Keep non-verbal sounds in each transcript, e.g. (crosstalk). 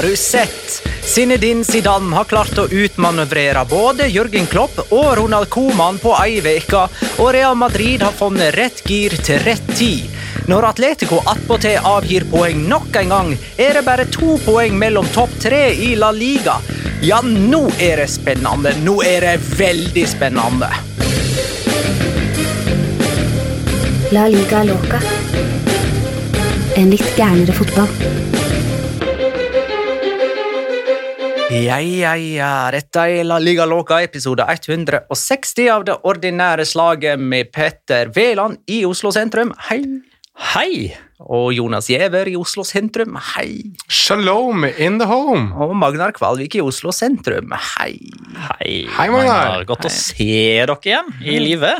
Har du sett? Zinedine Zidane har klart å utmanøvrere både Jørgen Klopp og Ronald Koeman på ei uke, og Real Madrid har funnet rett gir til rett tid. Når Atletico attpåtil avgir poeng nok en gang, er det bare to poeng mellom topp tre i La Liga. Ja, nå er det spennende. Nå er det veldig spennende. La liga loca. En litt gærnere fotball. Ja, ja, ja. Dette er La Liga Loca, episode 160 av det ordinære slaget med Petter Veland i Oslo sentrum. Hei. Hei! Og Jonas Giæver i Oslo sentrum. Hei. Shalom in the home. Og Magnar Kvalvik i Oslo sentrum. Hei. Hei, Hei, Magnar. Godt å se dere igjen i live.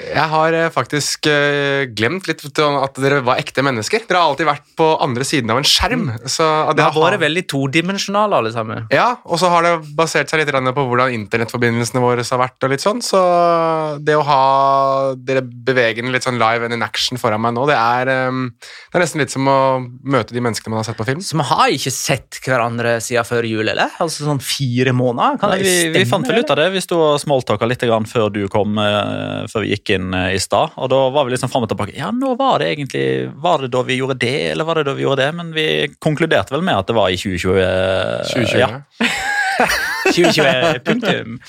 Jeg har eh, faktisk eh, glemt litt at dere var ekte mennesker. Dere har alltid vært på andre siden av en skjerm. Så at Det har vært veldig todimensjonale, alle sammen. Ja, og så har det basert seg litt på hvordan internettforbindelsene våre har vært. og litt sånn, Så det å ha dere bevegende litt sånn live and in action foran meg nå, det er, eh, det er nesten litt som å møte de menneskene man har sett på film. Så vi har ikke sett hverandre siden før jul, eller? Altså sånn fire måneder? Kan Nei, vi, vi fant vel ut av det. Vi sto og smalltalka litt grann før du kom, eh, før vi gikk inn eh, i stad. Og da var vi liksom fram og tilbake. Ja, nå var det egentlig Var det da vi gjorde det, eller var det da vi gjorde det? Men vi konkluderte vel med at det var i 2020. eh, 2020. Ja. 2020, (laughs) punktum.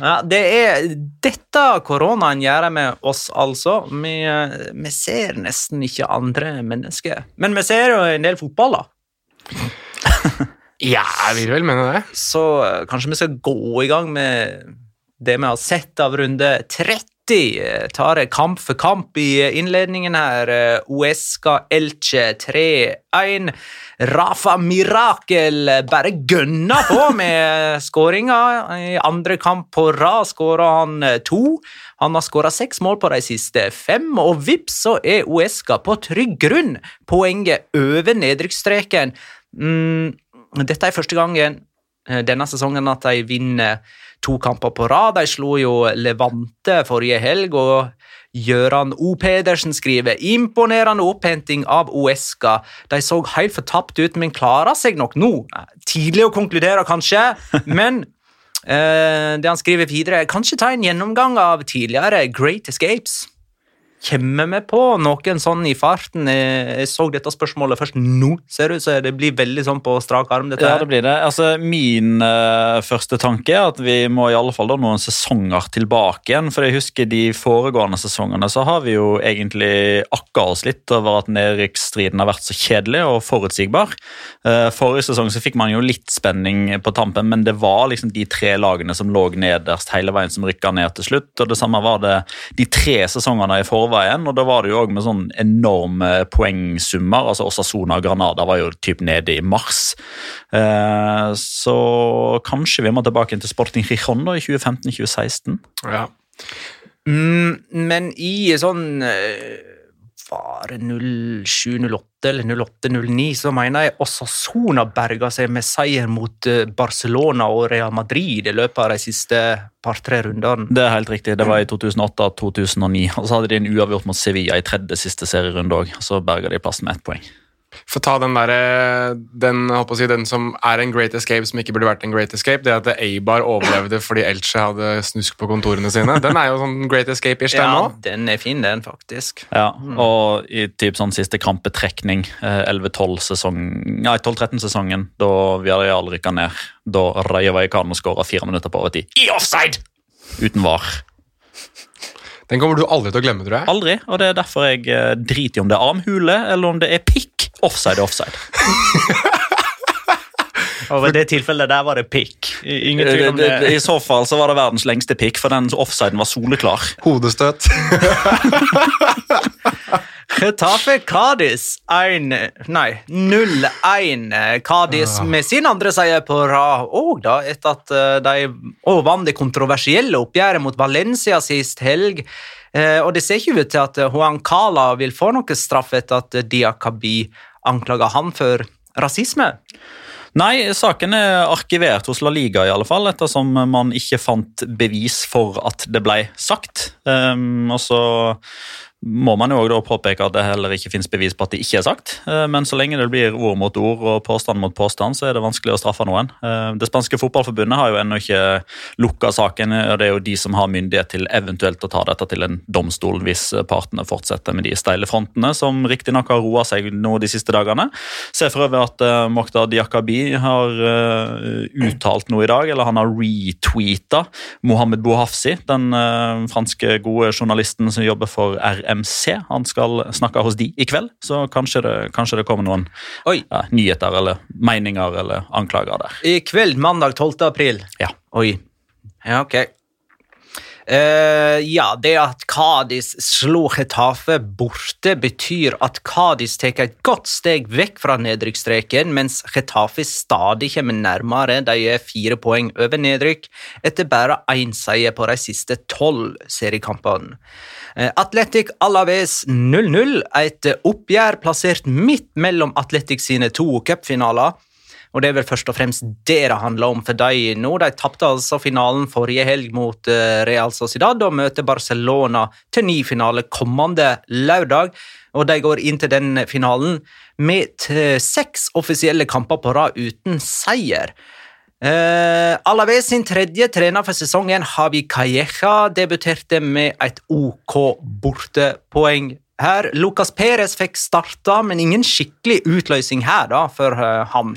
Ja, det er dette koronaen gjør med oss, altså. Vi, eh, vi ser nesten ikke andre mennesker. Men vi ser jo en del fotball, da. (laughs) Ja, jeg vil vel mene det. Så eh, kanskje vi skal gå i gang med det vi har sett av runde 30. Eh, Tar kamp for kamp i innledningen her. Eh, Uesca Elche 3-1. Rafa Mirakel bare gønna på med skåringa. I andre kamp på rad skåra han eh, to. Han har skåra seks mål på de siste fem, og vips så er Uesca på trygg grunn. Poenget over nedrykksstreken. Mm, dette er første gangen eh, denne sesongen at de vinner to kamper på rad. De slo jo Levante forrige helg, og Gøran O. Pedersen skriver imponerende opphenting av Oesca. De så helt fortapt ut, men klarer seg nok nå. Tidlig å konkludere, kanskje, (laughs) men eh, det han skriver videre, kanskje ta en gjennomgang av tidligere Great Escapes. Kommer vi på noen sånn i farten? Jeg så dette spørsmålet først nå, ser du, så det blir veldig sånn på strak arm. dette her. Ja, det blir det. Altså, min uh, første tanke er at vi må i alle fall da noen sesonger tilbake igjen. For jeg husker de foregående sesongene så har vi jo egentlig akka oss litt over at nedrykksstriden har vært så kjedelig og forutsigbar. Uh, forrige sesong så fikk man jo litt spenning på tampen, men det var liksom de tre lagene som lå nederst hele veien som rykka ned til slutt. Og det samme var det de tre sesongene i forveien, og da var det jo òg med sånn enorme poengsummer. altså Osasona og Granada var jo typ nede i mars. Eh, så kanskje vi må tilbake til Sporting Rijon da, i 2015-2016. Ja. Mm, men i sånn eh, Var det 07-08 eller 08-09, så mener jeg Osasona berga seg med seier mot eh, Barcelona og Real Madrid i løpet av de siste par-tre rundene. Det er helt riktig. Det var i 2008-2009. Og så hadde de en uavgjort mot Sevilla i tredje siste serierunde òg. Så berga de plassen med ett poeng. For ta den derre den, si, den som er en great escape som ikke burde vært en great escape, det at Eibar overlevde fordi Elche hadde snusk på kontorene sine. Den er jo sånn great escape-ish, den Ja, òg. den er fin, den, faktisk. Ja, og i typ sånn siste krampetrekning, eh, 11-12-sesong Nei, 12-13-sesongen, da Villarreal rykka ned, da Rayo Vallecano skåra fire minutter på overtid. I offside! Uten var. Den kommer du aldri til å glemme, tror jeg. Aldri, og det er derfor jeg eh, driter i om det er armhule eller om det er pikk. Offside er offside. (laughs) Og i det tilfellet der var det pikk. Ingen tvil om det- I så fall så var det verdens lengste pikk, for den offsiden var soleklar. Hodestøt. (laughs) Getafe Cádiz 1 Nei, 0-1. Cádiz med sin andre seier på rad, og da etter at eh, de og vant det kontroversielle oppgjøret mot Valencia sist helg. Eh, Og det ser ikke ut til at eh, Juan Cala vil få noe straff etter at Diakabi anklaga han for rasisme. Nei, saken er arkivert hos La Liga, i alle fall, ettersom man ikke fant bevis for at det ble sagt. Um, og så må man jo også påpeke at det heller ikke finnes bevis på at det ikke er sagt. Eh, Men så lenge det blir ord mot ord og påstand mot påstand, så er det vanskelig å straffe noen. Eh, Det spanske fotballforbundet har jo ennå ikke lukka saken, og det er jo de som har myndighet til eventuelt å ta dette til en domstol hvis partene fortsetter med de steile frontene, som riktignok har roa seg nå de siste dagene. Ser for øvrig at eh, Mokhtar Diakabi har uttalt noe i dag, eller han har retweeta Mohammed Bouhafsi, den franske gode journalisten som jobber for RMC. Han skal snakke hos de i kveld, så kanskje det, kanskje det kommer noen Oi. ja, nyheter eller meninger eller anklager der. I kveld, mandag 12. april. Ja. Oi. Ja, ok. Eh, ja, det at Kadis slo Getafe borte, betyr at Kadis tar et godt steg vekk fra nedrykksstreken, mens Getafe stadig kommer nærmere. De er fire poeng over nedrykk, etter bare én seier på de siste tolv seriekampene. Uh, Atletic Alaves 0-0, et oppgjør plassert midt mellom Atletic sine to cupfinaler. Og det er vel først og fremst det det handler om for dem nå. De tapte altså finalen forrige helg mot eh, Real Sociedad og møter Barcelona til ny finale kommende lørdag. Og de går inn til den finalen med seks offisielle kamper på rad uten seier. Uh, Alaves sin tredje trener for sesongen, Havi Calleja, debuterte med et OK bortepoeng her. Lucas Perez fikk starta, men ingen skikkelig utløsning her da, for uh, ham.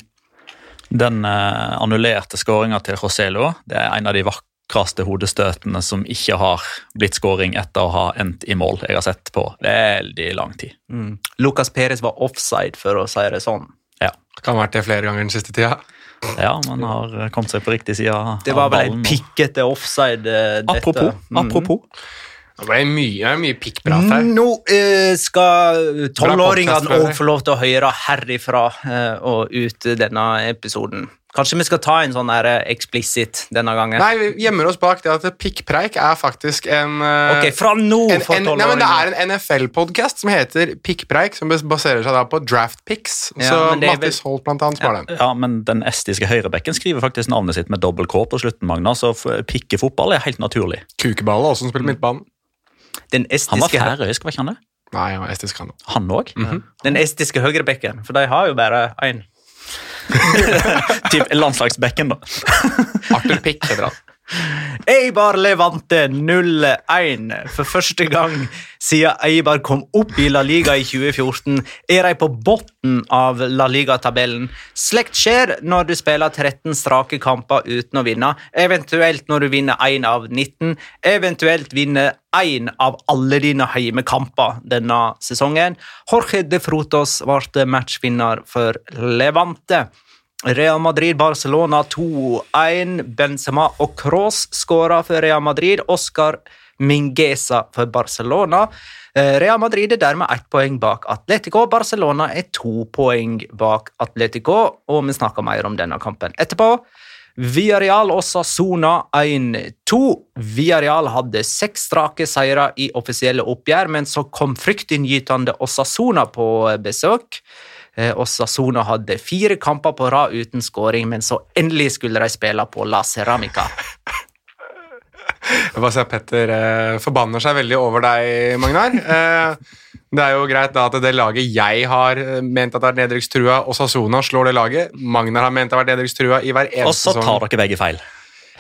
Den eh, annullerte skåringa til Roselo det er en av de vakreste hodestøtene som ikke har blitt skåring etter å ha endt i mål jeg har sett på veldig lang tid. Mm. Lucas Perez var offside, for å si det sånn. Ja, Kan ha vært det flere ganger den siste tida. ja man har kommet seg på riktig side Det var vel en pikkete offside. Dette. Apropos. Apropos, Mm. Det ble mye, det er mye pikkprat her. Nå eh, skal tolvåringene òg få lov til å høre herifra eh, og ut denne episoden. Kanskje vi skal ta en sånn eksplisitt denne gangen? Nei, vi gjemmer oss bak det at pikkpreik er faktisk en eh, Ok, fra nå en, for en, nei, men Det er en NFL-podkast som heter Pikkpreik, som baserer seg da på draft picks. Ja, så vel- Mattis Holt blant annet som har den. Ja, men Den estiske høyrebekken skriver faktisk navnet sitt med dobbel K på slutten. Magna, så pikkefotball er helt naturlig. Kukeballer, også, som spiller midtbanen. Den Han var færøysk, var ikke han det? Nei, han var estisk, han òg. Han òg? den estiske høyrebekken, for de har jo bare én. (laughs) Typ landslagsbekken, da. Arthur Pick heter han. Eibar Levante 0-1. For første gang siden Eibar kom opp i La Liga i 2014, er de på bunnen av La Liga-tabellen. Slikt skjer når du spiller 13 strake kamper uten å vinne, eventuelt når du vinner 1 av 19, eventuelt vinner én av alle dine heimekamper denne sesongen. Jorge de Frutos ble matchvinner for Levante. Real Madrid-Barcelona 2-1. Benzema og Kroos skåra for Real Madrid. Oscar Mingueza for Barcelona. Eh, Real Madrid er dermed ett poeng bak Atletico. Barcelona er to poeng bak Atletico, og vi snakker mer om denne kampen etterpå. Villarreal og Sassona 1-2. Villarreal hadde seks strake seire i offisielle oppgjør, men så kom fryktinngytende Osasona på besøk. Eh, Sassona hadde fire kamper på rad uten skåring, men så endelig skulle de spille på La Ceramica. Jeg bare ser at Petter eh, forbanner seg veldig over deg, Magnar. Eh, det er jo greit da at det laget jeg har eh, ment at er nedrykkstrua, og Sassona slår det laget. Magnar har ment det har vært nedrykkstrua i hver Og så tar dere begge feil.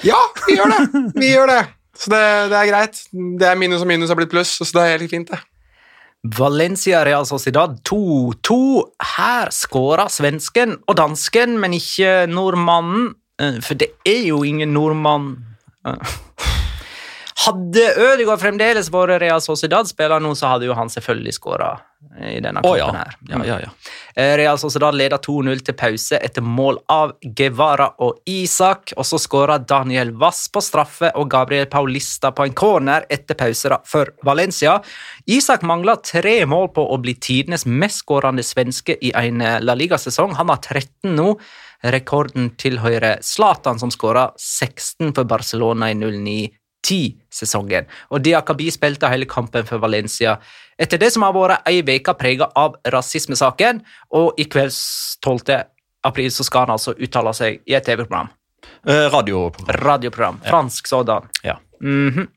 Ja, vi gjør det! Vi gjør det. Så det, det er greit. Det er minus og minus har blitt pluss, så det er helt fint, det. Valencia Real Sociedad 2-2. Her skåra svensken og dansken, men ikke nordmannen. Eh, For det er jo ingen nordmann Eh. Hadde Ødegaard fremdeles vært Real Sociedad-spiller nå, så hadde jo han selvfølgelig skåra i denne kampen. kampen. ja. her. ja, ja, ja. Eh, Real Sociedad leder 2-0 til pause etter mål av Guevara og Isak. Og så skåra Daniel Wass på straffe og Gabriel Paulista på en corner etter pause for Valencia. Isak mangler tre mål på å bli tidenes mestskårende svenske i en eh, La Liga-sesong. Han har 13 nå. Rekorden tilhører Zlatan, som skåra 16 for Barcelona i 09-10-sesongen. Og Diakobi spilte hele kampen for Valencia etter det som har vært ei uke prega av rasismesaken, og i kveld 12. april så skal han altså uttale seg i et TV-program. Eh, radioprogram. Radioprogram. Fransk sådan. Ja. Mhm.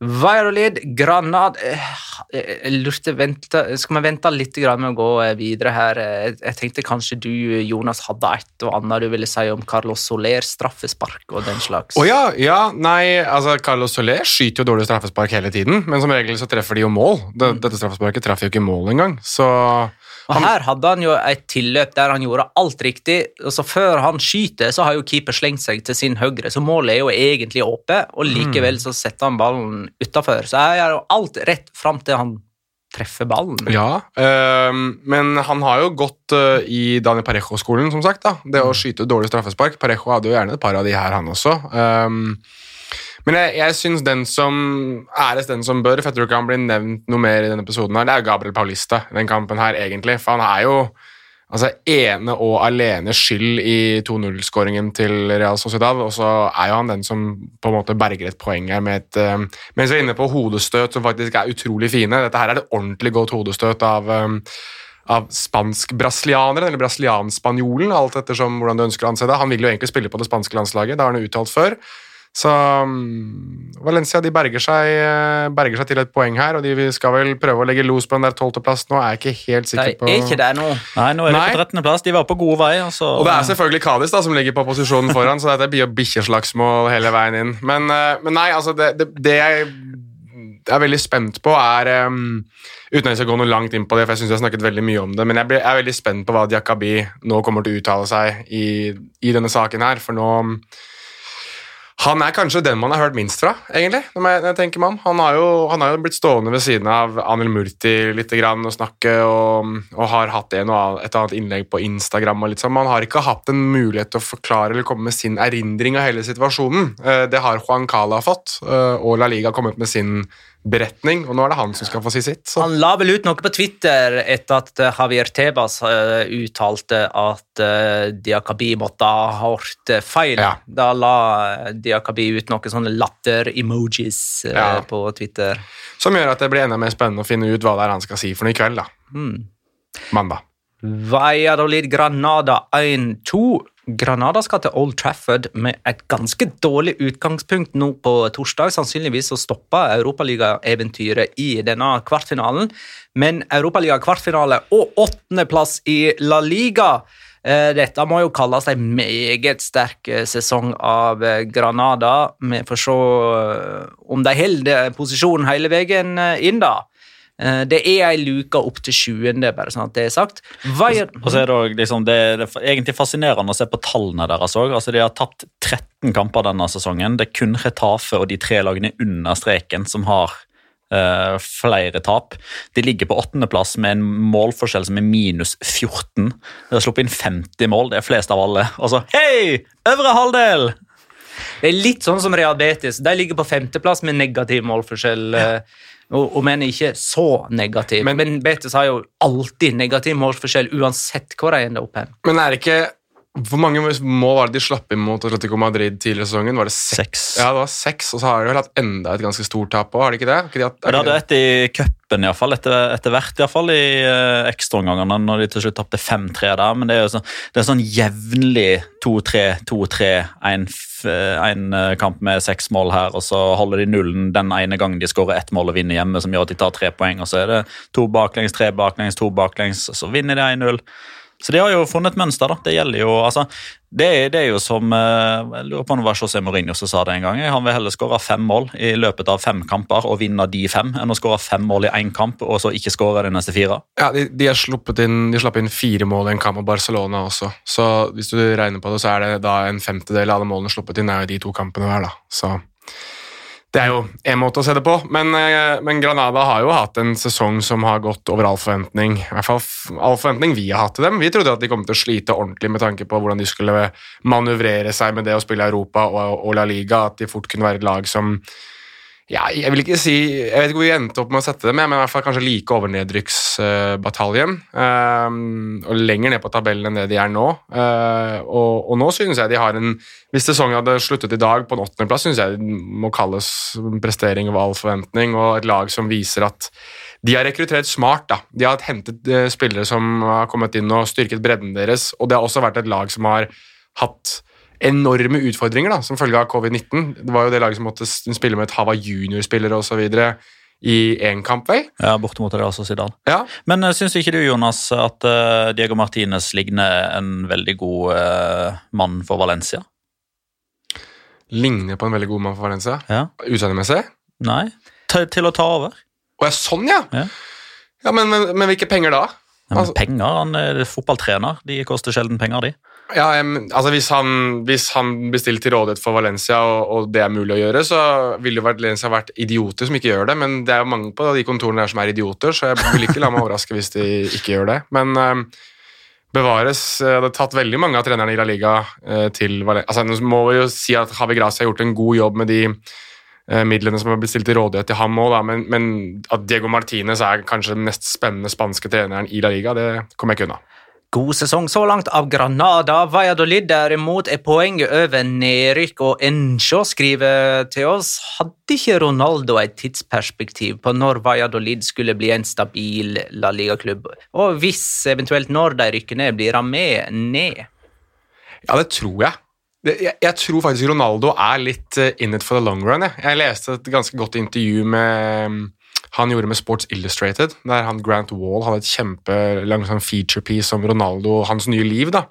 Valladolid, Granad eh, Jeg lurte vente, Skal vi vente litt med å gå eh, videre her? Eh, Jeg, tenkte kanskje du, Jonas, hadde et og annet du ville si om Carlos Soler, straffespark og den slags. Å ja, ja, nei, altså Carlos Soler skyter jo dårlig straffespark hele tiden, men som regel så treffer de jo mål. Dette straffesparket traff jo ikke mål engang, så Og her hadde han jo et tilløp der han gjorde alt riktig. og så Før han skyter, så har jo keeper slengt seg til sin høyre, så målet er jo egentlig åpent, og likevel så setter han ballen utafor. Så jeg gjør jo alt rett fram til han treffer ballen. Ja, øh, men han har jo gått øh, i Dani Parejo-skolen, som sagt. da, Det å skyte dårlig straffespark. Parejo hadde jo gjerne et par av de her, han også. Øhm, men jeg, jeg syns den som æres den som bør, for jeg tror ikke han blir nevnt noe mer i denne episoden, her, det er Gabriel Paulista i den kampen her, egentlig. For han er jo altså ene og alene skyld i 2-0-skåringen til Real Sociedad, og så er jo han den som på en måte berger et poeng her med et um, Mens vi er inne på hodestøt, som faktisk er utrolig fine. Dette her er et ordentlig godt hodestøt av um, av spansk-brasilianeren, eller brasilianspanjolen, alt ettersom hvordan du ønsker å anse det. Han vil jo egentlig spille på det spanske landslaget, det har han uttalt før. Så um, Valencia de berger seg, eh, berger seg til et poeng her, og de skal vel prøve å legge los på den der tolvteplass nå. er jeg ikke helt sikker på... er ikke det nå. Nei, nå er de på 13. plass. De var på god vei. Altså. Og det er selvfølgelig Kadis da, som ligger på posisjonen foran, så dette blir jo bikkjeslagsmål hele veien inn. Men, eh, men nei, altså, det, det, det jeg er veldig spent på, er um, Uten at jeg skal gå noe langt inn på det, for jeg synes jeg har snakket veldig mye om det, men jeg blir- jeg er veldig spent på hva Diakabi nå kommer til å uttale seg i, i denne saken her, for nå han er kanskje den man har hørt minst fra, egentlig. når jeg, når jeg tenker meg om. Han har, jo, han har jo blitt stående ved siden av Anil Murti litt grann og snakke, og, og har hatt en og et annet innlegg på Instagram. og litt sånn. Man har ikke hatt en mulighet til å forklare eller komme med sin erindring av hele situasjonen. Eh, Det har Juan Cala fått, eh, og La Liga har kommet med sin beretning, og nå er det han som skal få si sitt. Så. Han la vel ut noe på Twitter etter at eh, Javier Tebas eh, uttalte at uh, Diakabi måtte ha hørt eh, feil. Ja. Da la eh, Diakabi ut noen sånne latter-emojis eh, Ja. på Twitter. Som gjør at det blir enda mer spennende å finne ut hva det er han skal si for noe i kveld. da. Mm. Mandag. Valladolid Granada 1-2. Granada skal til Old Trafford med et ganske dårlig utgangspunkt nå på torsdag. Sannsynligvis så stopper europaligaeventyret i denne kvartfinalen. Men Europaliga-kvartfinale og åttendeplass i La Liga eh, dette må jo kalles en meget sterk eh, sesong av eh, Granada. Vi får se om de holder posisjonen hele veien inn, da. Eh, Det er ei luke opp til sjuende, bare sånn at det er sagt. Vaier- Og så er det, også liksom, det, er egentlig fascinerende å se på tallene deres òg. Altså, de har tapt 13 kamper denne sesongen. Det er kun Retafe og de tre lagene under streken som har Uh, flere tap. De ligger på åttendeplass med en målforskjell som er minus 14. De har sluppet inn 50 mål, det er flest av alle. Og så hei! Øvre halvdel! Det er litt sånn som Real Betis. De ligger på femteplass med negativ målforskjell. eh, Og, en ikke så negativ. Men- Men, Betis har jo alltid negativ målforskjell uansett hvor de ender opp hen. Men er det ikke Hvor mange mål var det de slapp inn mot Atletico Madrid tidligere i sesongen? Var det seks? Seks. Ja, det var seks, og så har de vel hatt enda et ganske stort tap òg, har de ikke det? Har ikke de hatt, Og det hadde et i cupen, iallfall. Etter, etter hvert, iallfall i uh, ekstraomgangene, når de til slutt tapte 5-3 der. Men det er jo sånn, det er sånn jevnlig 2-3, 2-3, en, f- en eh, kamp med seks mål her, og så holder de nullen den ene gangen de skårer ett mål og vinner hjemme, som gjør at de tar tre poeng. Og så er det to baklengs, tre baklengs, to baklengs, og så vinner de 1-0. Så de har jo funnet et mønster. da. Det gjelder jo, altså, det, er- det er jo som eh, Jeg lurer på om det var José Mourinho som sa det en gang. Han vil heller skåre fem mål i løpet av fem kamper og vinne de fem, enn å skåre fem mål i én kamp og så ikke skåre de neste fire. Ja, de, de inn, de slapp inn fire mål i en kamp av Barcelona også. Så hvis du regner på det, så er det da en femtedel av alle målene sluppet inn er jo de to kampene hver, da. Så det er jo en måte å se det på. Men, eh, men Granada har jo hatt en sesong som har gått over all forventning. I hvert fall all forventning vi har hatt til dem. Vi trodde at de kom til å slite ordentlig med tanke på hvordan de skulle manøvrere seg med det å spille Europa og, og La Liga, at de fort kunne være et lag som ja, jeg vil ikke si Jeg vet ikke hvor vi endte opp med å sette dem, men i hvert fall kanskje like over nedrykksbataljen. Um, og lenger ned på tabellen enn det de er nå. Uh, og, og nå synes jeg de har en Hvis sesongen hadde sluttet i dag på en åttendeplass, synes jeg det må kalles prestering over all forventning, og et lag som viser at de har rekruttert smart. da. De har hentet eh, spillere som har kommet inn og styrket bredden deres, og det har også vært et lag som har hatt enorme utfordringer da, som følge av covid-19. Det var jo det laget som måtte spille med et hav av juniorspillere osv. i én kamp, vel? Ja, bortimot Real Sociedad. Ja. Men uh, syns ikke du, Jonas, at uh, Diego Martinez ligner en veldig god uh, mann for Valencia? Ligner på en veldig god mann for Valencia. Ja. Utseendemessig. Nei? Til, til å ta over? Å ja, sånn, ja! Ja. Ja, men, men, men hvilke penger da? Ja, men Altså- penger, Han er fotballtrener. De koster sjelden penger, de. Ja, altså hvis han, hvis han blir til rådighet for Valencia, og, og det er mulig å gjøre, så ville jo Valencia vært idioter som ikke gjør det, men det er jo mange på de kontorene der som er idioter, så jeg vil ikke la meg overraske hvis de ikke gjør det. Men um, bevares, eh, det har tatt veldig mange av trenerne i La Liga uh, til Valencia. Altså, nå må vi jo si at Javi Gracia har gjort en god jobb med de eh, midlene som har blitt stilt til rådighet til ham òg, men, men at Diego Martinez er kanskje den mest spennende spanske treneren i La Liga, det kommer jeg ikke unna. God sesong så langt av Granada. Valladolid derimot er poenget over nedrykk, og Encho skriver til oss hadde ikke Ronaldo et tidsperspektiv på når Valladolid skulle bli en stabil La Liga-klubb, og hvis eventuelt når de rykker ned, blir han med ned? Ja, det tror jeg. Jeg, tror faktisk Ronaldo er litt eh, in it for the long run. Jeg, jeg leste et ganske godt intervju med han gjorde med Sports Illustrated, der han Grant Wall hadde et kjempelang sånn featurepiece om Ronaldo og hans nye liv. da.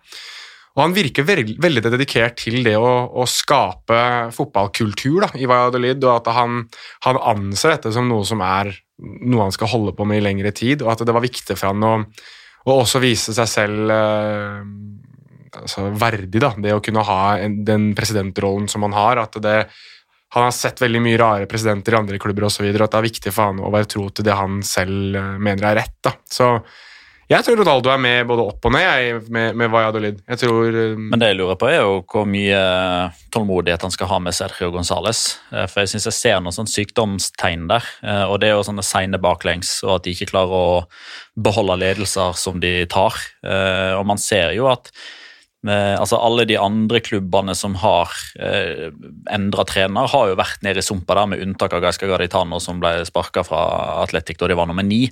Og Han virker veldig, veldig dedikert til det å, å skape fotballkultur da, i Valladolid, og at han, han anser dette som noe som er noe han skal holde på med i lengre tid, og at det var viktig for han å, å også vise seg selv eh, altså, verdig, da, det å kunne ha en, den presidentrollen som han har. at det han har sett veldig mye rare presidenter i andre klubber og at det er viktig for han å være tro til det han selv eh, mener er rett. da. Så jeg tror Ronaldo er med både opp og ned jeg, med, med Valladolid. Jeg tror eh, Men det jeg lurer på, er jo hvor mye tålmodighet han skal ha med Sergio Gonzales. Eh, For jeg syns jeg ser noen sånn sykdomstegn der. eh, Og det er jo sånne seine baklengs, og at de ikke klarer å beholde ledelser som de tar. Eh, Og man ser jo at eh, altså alle de andre klubbene som har eh, endra trener, har jo vært nede i sumpa der, med unntak av Gaisca Gaditano, som ble sparka fra Atletic da de var nummer ni.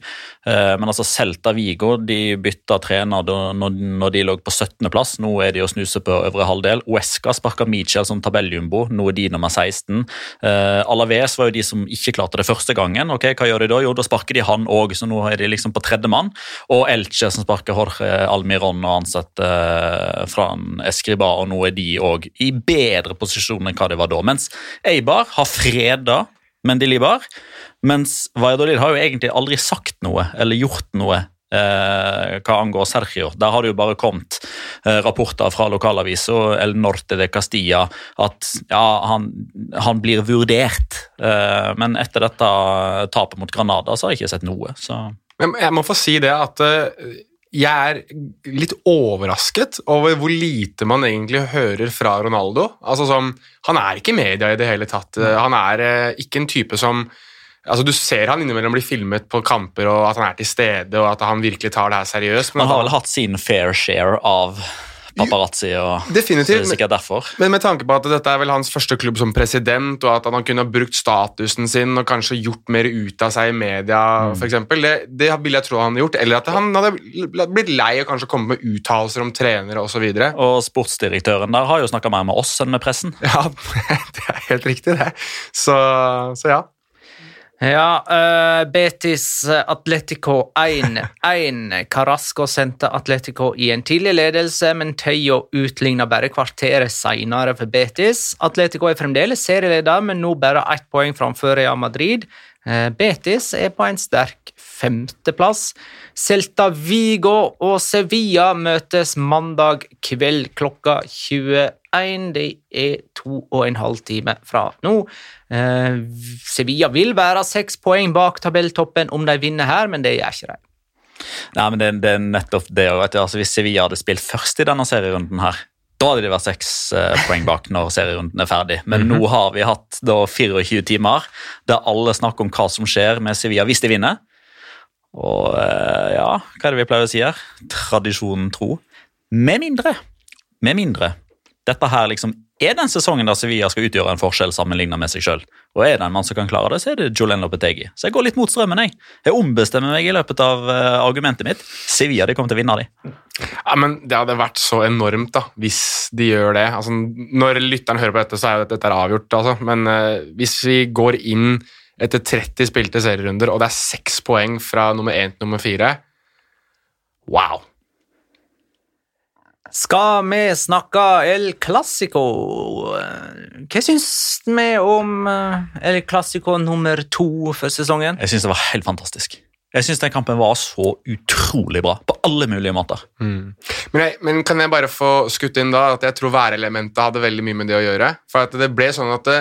Eh, men altså Celta Vigo de bytta trener da, når, når de lå på 17.-plass. Nå er de å snuse på øvre halvdel. Uesca sparka Michel som tabelljumbo, nå er de nummer 16. Eh, Alaves var jo de som ikke klarte det første gangen. ok, Hva gjør de da? Jo, da sparker de han òg, så nå er de liksom på tredjemann. Og Elche som sparker Jorge Almiron og ansetter eh, fra en og nå er de òg i bedre posisjon enn hva de var da. Mens Eibar har freda Mendilibar, mens Valladolid har jo egentlig aldri sagt noe eller gjort noe eh, hva angår Sergio. Der har det jo bare kommet eh, rapporter fra lokalavisa El Norte de Castilla at ja, han, han blir vurdert. Eh, men etter dette tapet mot Granada så har jeg ikke sett noe. så... Jeg må få si det at eh, jeg er litt overrasket over hvor lite man egentlig hører fra Ronaldo. Altså som, Han er ikke i media i det hele tatt. Han er eh, ikke en type som altså Du ser han innimellom bli filmet på kamper, og at han er til stede og at han virkelig tar det her seriøst. men Han har vel hatt sin fair share av paparazzi, og Definitivt, så det er sikkert derfor. Men med tanke på at dette er vel hans første klubb som president, og at han kunne ha brukt statusen sin og kanskje gjort mer ut av seg i media, for eksempel, det, det vil jeg tro han hadde gjort. Eller at han hadde blitt lei og kanskje kommet med uttalelser om trenere osv. Og sportsdirektøren der har jo snakka mer med oss enn med pressen. Ja, (laughs) det er helt riktig, det. Så, så ja. Ja, uh, Betis Atletico 1-1. Carasco sendte Atletico i en tidlig ledelse, men Tøyo utligna bare kvarteret senere for Betis. Atletico er fremdeles serieleder, men nå bare ett poeng framfor Real Madrid. Uh, Betis er på en sterk femteplass. Celta Vigo og Sevilla møtes mandag kveld klokka 21. Det er to og en halv time fra nå. Eh, Sevilla vil være seks poeng bak tabelltoppen om de vinner her, men det gjør ikke de. Nei, men det, det er nettopp det. altså Hvis Sevilla hadde spilt først i denne serierunden her, da hadde de vært seks eh, poeng bak når serierunden er ferdig. Men nå har vi hatt da 24 timer der alle snakker om hva som skjer med Sevilla hvis de vinner. Og eh, ja, hva er det vi pleier å si her? Tradisjonen tro. Med mindre. Med mindre. Dette her liksom er den sesongen der Sevilla skal utgjøre en forskjell sammenlignet med seg sjøl. Og er det en mann som kan klare det, så er det Julen Lopetegi. Så jeg går litt mot strømmen, jeg. Jeg ombestemmer meg i løpet av uh, argumentet mitt. Sevilla de kommer til å vinne, de. Ja, men Det hadde vært så enormt da, hvis de gjør det. Altså, når lytteren hører på dette, så er jo dette er avgjort. Altså. Men uh, hvis vi går inn etter 30 spilte serierunder, og det er seks poeng fra nummer én til nummer fire Wow! Skal vi snakke El Clásico? Hva syns vi om eh, El Clásico nummer to for sesongen? Jeg syns det var helt fantastisk. Jeg syns den kampen var så utrolig bra på alle mulige måter. Men, jeg, men kan jeg bare få skutt inn da at jeg tror værelementet hadde veldig mye med det å gjøre? For at det ble sånn at det,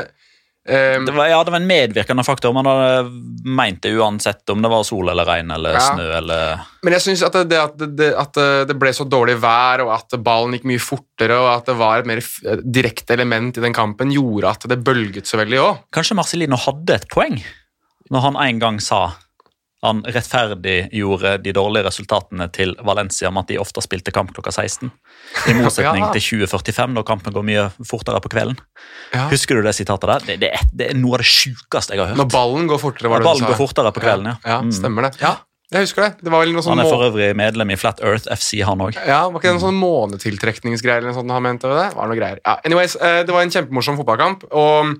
ehm, Det var, ja, det var en medvirkende faktor. Man hadde meint det uansett om det var sol eller regn eller Ja. snø eller Men jeg syns at, det, det, at, det, at det ble så dårlig vær, og at ballen gikk mye fortere, og at det var et mer direkte element i den kampen, gjorde at det bølget så veldig òg. Kanskje Marcelino hadde et poeng når han en gang sa han rettferdiggjorde de dårlige resultatene til Valencia med at de ofte spilte kamp klokka 16. I motsetning Ja. til 2045, når kampen går mye fortere på kvelden. Ja. Husker du det sitatet der? Det, det, er, det er noe av det sjukeste jeg har hørt. Når ballen går fortere, var det Ballen du sa. går fortere på kvelden, ja. Ja, Mm. stemmer det. Ja, jeg husker det. Det sånn Han er for øvrig medlem i Flat Earth FC, han òg. ja, Var ikke det en sånn månetiltrekningsgreier eller noe sånt han mente? Det var noe greier. Ja, anyways, eh, det var en kjempemorsom fotballkamp, og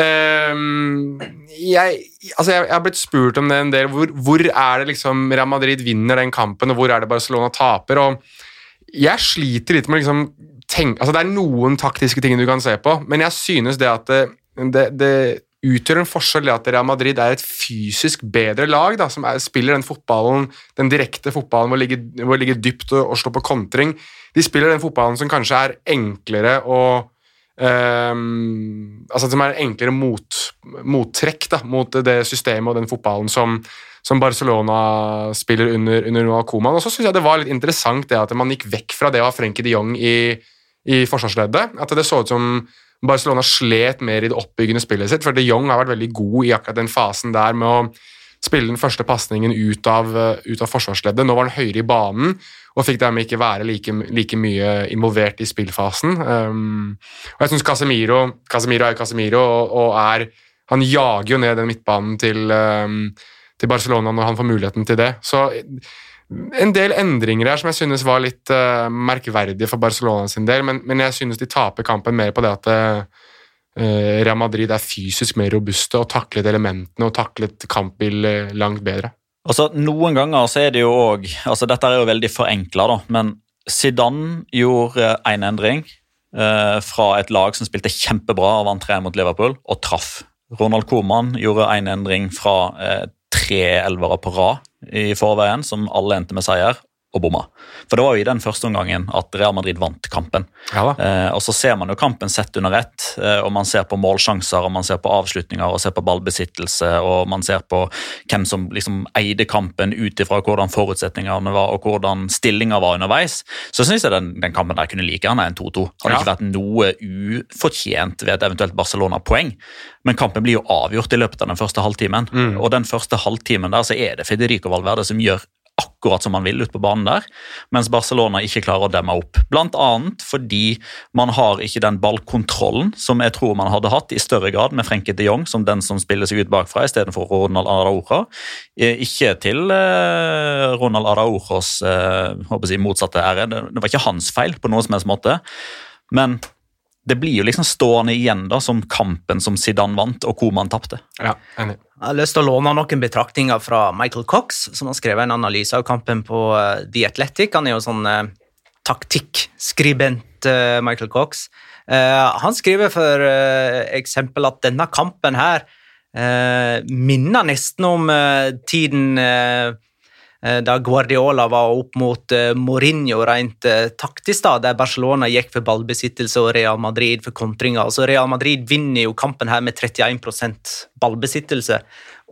ehm, jeg, altså jeg, jeg har blitt spurt om det en del. Hvor, hvor er det liksom Real Madrid vinner den kampen, og hvor er det Barcelona taper? og Jeg sliter litt med liksom tenk, altså Det er noen taktiske ting du kan se på, men jeg synes det at det, det, det utgjør en forskjell det at Real Madrid er et fysisk bedre lag, da, som er, spiller den fotballen, den direkte fotballen hvor det ligger, hvor dypt og, og slår på kontring. De spiller den fotballen som kanskje er enklere å ehm, altså Som er enklere mot, mottrekk da, mot det systemet og den fotballen som, som Barcelona spiller under, under Noah Coman. Og så syns jeg det var litt interessant det at man gikk vekk fra det å ha Frenkie de Jong i, i forsvarsleddet. At det så ut som Barcelona slet mer i det oppbyggende spillet sitt, for de Jong har vært veldig god i akkurat den fasen der med å spille den første pasningen ut, eh, ut av forsvarsleddet. Nå var han høyere i banen og fikk dermed ikke være like, like mye involvert i spillfasen. Um, og jeg syns Casemiro Casemiro er Casemiro og, og er Han jager jo ned den midtbanen til, um, til Barcelona når han får muligheten til det. Så en del endringer her som jeg synes var litt uh, merkverdige for Barcelona sin del, men, men jeg synes de taper kampen mer på det at uh, Real Madrid er fysisk mer robuste og taklet elementene og taklet kampbil langt bedre. Altså, Noen ganger så er det jo òg altså, Dette er jo veldig forenkla, da, men Zidane gjorde én endring eh, fra et lag som spilte kjempebra og vant 3 mot Liverpool, og traff. Ronald Koeman gjorde én endring fra eh, tre elvere på rad i forveien, som alle endte med seier, og bomma. For det var jo i den første omgangen at Real Madrid vant kampen. Ja. Eh, og så ser man jo kampen sett under ett, eh, og man ser på målsjanser, og man ser på avslutninger, og ser på ballbesittelse, og man ser på hvem som liksom eide kampen ut ifra hvordan forutsetningene var, og hvordan stillinga var underveis. Så syns jeg den, den kampen der kunne like gjerne en 2-2. Hadde Ja. ikke vært noe ufortjent ved et eventuelt Barcelona-poeng. Men kampen blir jo avgjort i løpet av den første halvtimen. Og den første halvtimen der så er det Federico Valverde som gjør akkurat som man vil ute på banen der, mens Barcelona ikke klarer å demme opp. Annet fordi man har ikke den ballkontrollen som jeg tror man hadde hatt i større grad med Frenkie de Jong som den som spiller seg ut bakfra, istedenfor Ronald Araujo. Eh, Ikke til eh, Ronald Araujos eh, jeg, motsatte ære, det var ikke hans feil på noen som helst måte, men det blir jo liksom stående igjen da som kampen som Zidane vant og Koman tapte. Ja, enig. Jeg har lyst til å låne noen betraktninger fra Michael Cox, som har skrevet en analyse av kampen på eh, The Athletic. Han er jo sånn eh, taktikkskribent, eh, Michael Cox. Eh, han skriver for eh, eksempel at denne kampen her eh, minner nesten om eh, tiden da Guardiola var opp mot eh, Mourinho rent eh, taktisk, da, der Barcelona gikk for ballbesittelse og Real Madrid for kontringer. Altså Real Madrid vinner jo kampen her med 31 ballbesittelse.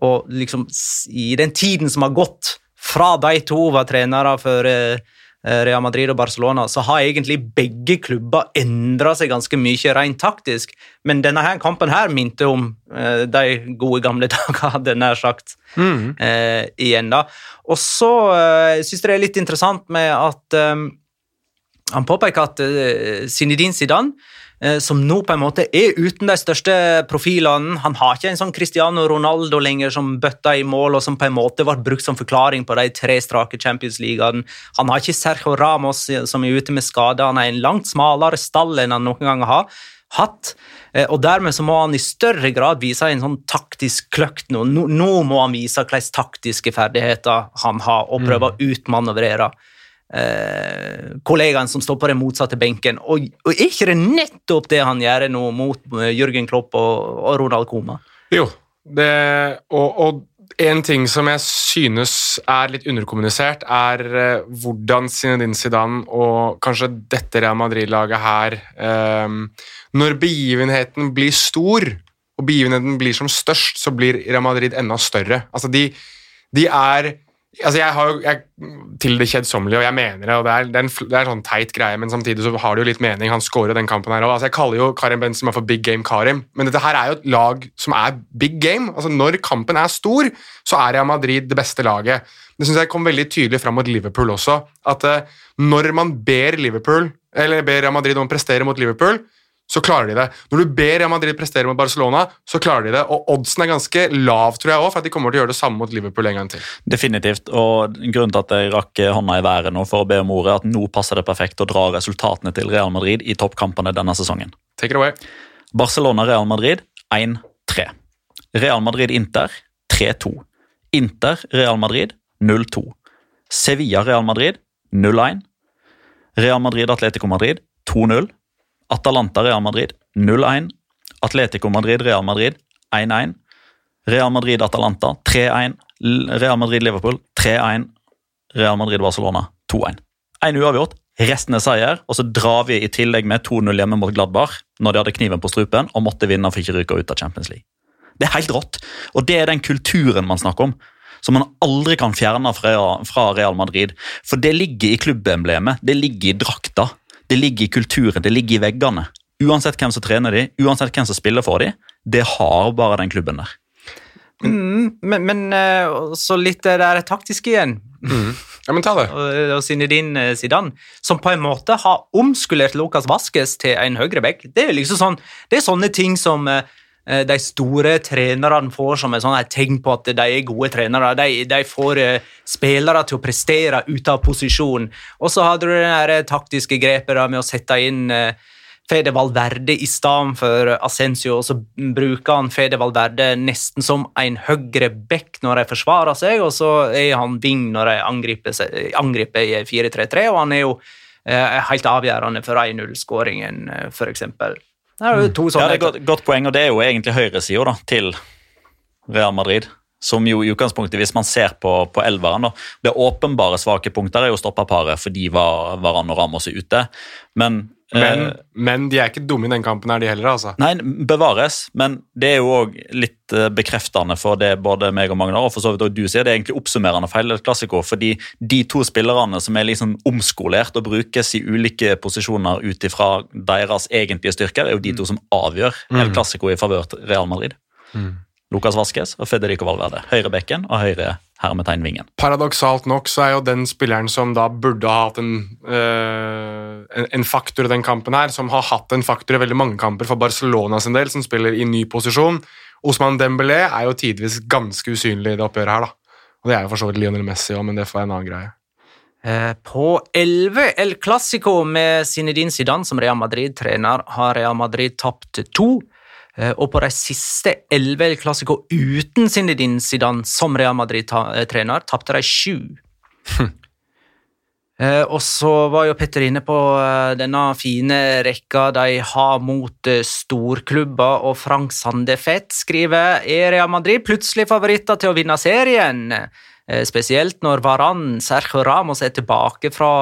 Og liksom i den tiden som har gått fra de to var trenere for eh, eh, Real Madrid og Barcelona, så har egentlig begge klubber endra seg ganske mye rent taktisk. Men denne her kampen her minte om eh, de gode gamle (laughs) dager, hadde jeg nær sagt. Mm. eh, igjen, da. Og så eh, syns jeg det er litt interessant med at eh, han påpeker at uh, Zinedine Zidane eh, som nå på en måte er uten de største profilene. Han har ikke en sånn Cristiano Ronaldo lenger som bøtta i mål, og som på en måte ble brukt som forklaring på de tre strake Champions Leaguene. Han har ikke Sergio Ramos eh, som er ute med skade. Han er en langt smalere stall enn han noen gang har hatt. Eh, og Dermed så må han i større grad vise en sånn taktisk kløkt nå. Nå, nå må han vise hvilke taktiske ferdigheter han har, og prøve å utmanøvrere eh, kollegaen som står på den motsatte benken. Og, og, er ikke det nettopp det han gjør nå mot eh, Jørgen Klopp og, og Ronald Koma? Jo, det, og, og en ting som jeg synes er litt underkommunisert, er uh, hvordan Zinedine Zidane og kanskje dette Real Madrid-laget her um, Når begivenheten blir stor, og begivenheten blir som størst, så blir Real Madrid enda større. Altså, de, de er Altså, jeg har jo jeg, Til det kjedsommelige, og jeg mener det, og det er, det er, en, det er en sånn teit greie, men samtidig så har det jo litt mening. Han scorer den kampen her òg. Altså, jeg kaller jo Karim Benzema for Big Game Karim, men dette her er jo et lag som er big game. Altså, Når kampen er stor, så er Real Madrid det beste laget. Det synes jeg kom veldig tydelig fram mot Liverpool også. At uh, når man ber Liverpool, eller ber Real Madrid om å prestere mot Liverpool, så klarer de det. Når du ber Real Madrid prestere mot Barcelona, så klarer de det. Og oddsen er ganske lav, tror jeg også, for at de kommer til å gjøre det samme mot Liverpool en gang til. Definitivt. Og grunnen til at jeg rakk hånda i været nå for å be om ordet, er at nå passer det perfekt å dra resultatene til Real Madrid i toppkampene denne sesongen. Take it away. Barcelona-Real Madrid 1-3. Real Madrid-Inter 3-2. Inter-Real Madrid 0-2. Sevilla-Real Madrid 0-1. Real Madrid-Atletico Madrid 2-0. Atalanta Real Madrid 0-1. Atletico Madrid Real Madrid 1-1. Real Madrid Atalanta 3-1. Real Madrid Liverpool 3-1. Real Madrid Barcelona 2-1. Én uavgjort, resten er seier, og så drar vi i tillegg med 2-0 hjemme mot Gladbach når de hadde kniven på strupen og måtte vinne for ikke ryke ut av Champions League. Det er helt rått, og det er den kulturen man snakker om. Som man aldri kan fjerne fra Real Madrid. For det ligger i klubbemblemet, det ligger i drakta. Det ligger i kulturen, det ligger i veggene. Uansett hvem som trener de, uansett hvem som spiller for de, det har bare den klubben der. Mm, men, men, eh, så litt det der taktiske igjen. Mm. Ja, men ta det. (laughs) Og, og Zinedine eh, Zidane, som på en måte har omskulert Lucas Vasques til en høyreback. Det er liksom sånn, det er sånne ting som eh, Eh, de store trenerne får som et, et tegn på at de er gode trenere. De, de får eh, spillere til å prestere ut av posisjon. Og så hadde du det taktiske grepet med å sette inn eh, Fede Valverde i stedet for Ascencio, og så bruker han Fede Valverde nesten som en høyre back når de forsvarer seg, og så er han wing når de angriper, angriper i 4-3-3, og han er jo eh, helt avgjørende for 1-0-skåringen, f.eks. Det er jo to sånne. Ja, det er godt, godt poeng, og det er jo egentlig høyresida til Real Madrid. Som jo i utgangspunktet, hvis man ser på, på elveren da, Det åpenbare svake punkter er jo stoppaparet, fordi var, Varan og Ramos er ute. Men men, eh, men, de er ikke dumme i den kampen, er de heller. altså. Nei, bevares, men det er jo òg litt eh, bekreftende for det både meg og Magnar og for så vidt også du sier. Det er egentlig oppsummerende feil et klassiko, fordi de to spillerne som er liksom omskolert og brukes i ulike posisjoner ut ifra deres egentlige styrker, er jo de to som avgjør mm. El Clásico i favør Real Madrid. Mm. Lucas Vasques og Federico Valverde. Høyrebekken og høyre hermetegnvingen. Paradoksalt nok så er jo den spilleren som da burde ha hatt en, øh, en, en, faktor i den kampen her, som har hatt en faktor i veldig mange kamper for Barcelona sin del, som spiller i ny posisjon. Osman Dembélé er jo tidvis ganske usynlig i det oppgjøret her, da. Og det er jo for så vidt Lionel Messi òg, men det får være en annen greie. Eh, på 11 El Clásico med Zinedine Zidane som Real Madrid-trener har Real Madrid tapt to. Eh, og på de siste elleve Classico uten Zinedine Zidane som Real Madrid-trener, tapte de sju. (laughs) Eh, og så var jo Petter inne på eh, denne fine rekka de har mot storklubber, og Frank Sandefet skriver er Real Madrid plutselig favoritter til å vinne serien. Spesielt når Varan Sergio Ramos er tilbake fra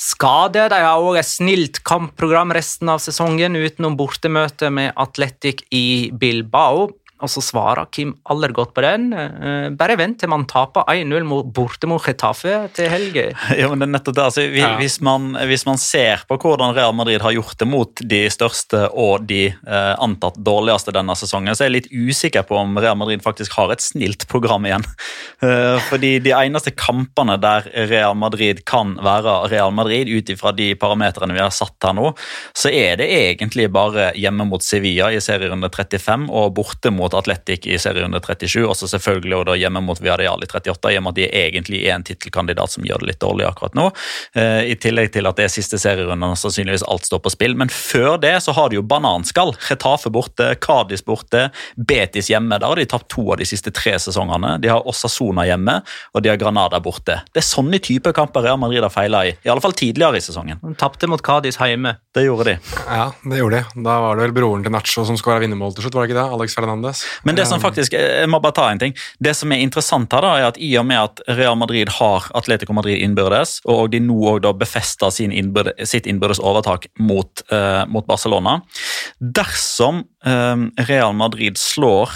skade. De har òg et snilt kampprogram resten av sesongen utenom bortemøte med Atletic i Bilbao. Og så svarer Kim aller godt på den. Eh, bare vent til man taper 1-0 mot- borte mot Getafe til helga. (laughs) Ja, men det er nettopp det. Altså, vi, Ja. hvis, man, hvis man ser på hvordan Real Madrid har gjort det mot de største og de eh, antatt dårligste denne sesongen, så er jeg litt usikker på om Real Madrid faktisk har et snilt program igjen. (laughs) Eh, fordi de eneste kampene der Real Madrid kan være Real Madrid, ut ifra de parametrene vi har satt her nå, så er det egentlig bare hjemme mot Sevilla i serierunde 35 og borte mot Atletic i serierunde 37, og så selvfølgelig og da hjemme mot Viareal i 38, i og med at de egentlig er en tittelkandidat som gjør det litt dårlig akkurat nå. Eh, I tillegg til at det er siste serierunde, og sannsynligvis alt står på spill. Men før det så har de jo bananskall. Retafe borte, Kadis borte, Betis hjemme. Der har de tapt to av de siste tre sesongene. De har Osasona hjemme, og de har Granada borte. Det er sånne typer kamper Real Madrid har feila i. I alle fall tidligere i sesongen. De tapte mot Kadis hjemme. Det gjorde de. Ja, det gjorde de. Da var det vel broren til Nacho som skåra vinnermål til slutt, var det ikke det? Alex Fernandez. Men det som faktisk, jeg må bare ta en ting. Det som er interessant her, da, er at i og med at Real Madrid har Atletico Madrid innbyrdes, og de nå også befester sin innbyrde, sitt innbyrdes overtak mot, uh, mot Barcelona Dersom eh, Real Madrid slår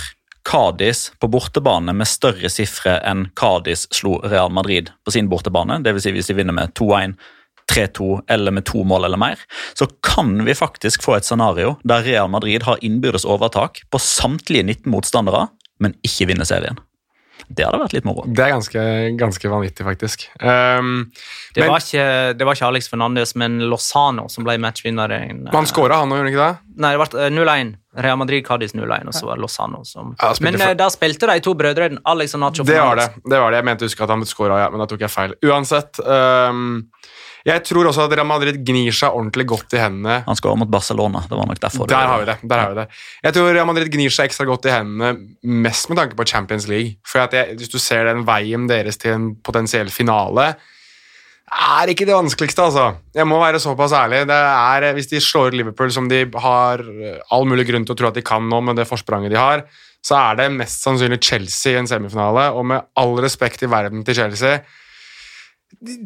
Cádiz på bortebane med større sifre enn Cádiz slo Real Madrid på sin bortebane, dvs. Si hvis de vinner med 2-1, 3-2 eller med to mål eller mer, så kan vi faktisk få et scenario der Real Madrid har innbyrdes overtak på samtlige 19 motstandere, men ikke vinner serien. Det hadde vært litt moro. Det er ganske, ganske vanvittig, faktisk. Um, Det, Men- var ikke, det var ikke Alex Fernandes, men Lozano som ble matchvinneren. han skåra, han òg, gjorde han ikke det? Nei, det ble eh, 0-1. Real Madrid Cádiz 0-1, og så var det Lozano som Ja, Men for- eh, da spilte de to brødrene, Alex og Nacho Det var det. Det var det. Jeg mente å huske at han skåra, ja, men da tok jeg feil. Uansett. Um, jeg tror også at Real Madrid gnir seg ordentlig godt i hendene. Han skal over mot Barcelona. det var nok derfor. Der har vi det. der har vi det. Jeg tror Real Madrid gnir seg ekstra godt i hendene mest med tanke på Champions League. For jeg, Hvis du ser den veien deres til en potensiell finale, er ikke det vanskeligste, altså. Jeg må være såpass ærlig. Det er, Hvis de slår Liverpool, som de har all mulig grunn til å tro at de kan nå, med det forspranget de har, så er det mest sannsynlig Chelsea i en semifinale. Og med all respekt i verden til Chelsea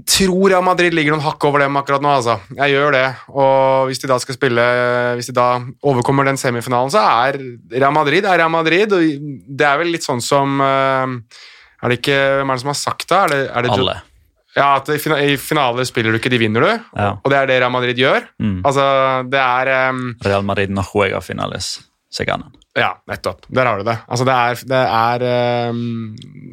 tror Real Madrid ligger noen hakk over dem akkurat nå. altså. Jeg gjør det. Og hvis de da skal spille Hvis de da overkommer den semifinalen, så er Real Madrid er Real Madrid. og Det er vel litt sånn som eh, Er det ikke Hvem er det som har sagt det? Er det, er det Alle. Ja, at i finale finaler spiller du ikke, de vinner du. Ja. Og det er det Real Madrid gjør. Mm. Altså, det er um, Real Madrid no juega finales. Seganen. Ja, nettopp. Der har du det. Altså, det er, det er um,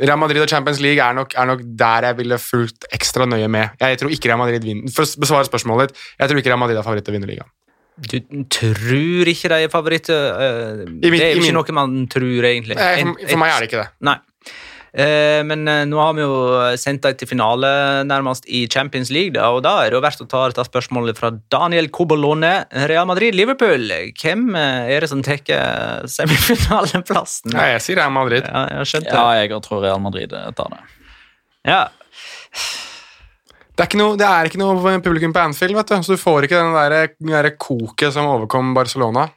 Real Madrid og Champions League er nok, er nok der jeg ville fulgt ekstra nøye med. Jeg tror ikke Real Madrid vinner. For å besvare spørsmålet ditt, jeg tror ikke Real Madrid er favoritt til å vinne ligaen. Du tror ikke de er favoritter? eh, det er jo ikke noe man tror, egentlig. For, for meg er det ikke det. Nei. Eh, men eh, nå har vi jo sendt deg til finale nærmest i Champions League, og da er det jo verdt å ta dette spørsmålet fra Daniel Cobolone. Real Madrid-Liverpool, hvem eh, er det som tar semifinaleplassen? Nei, jeg sier Real Madrid. Ja, jeg Ja, jeg tror Real Madrid tar det. Ja. Det er, ikke noe, det er ikke noe publikum på Anfield, vet du. så du får ikke den den koket som overkom Barcelona.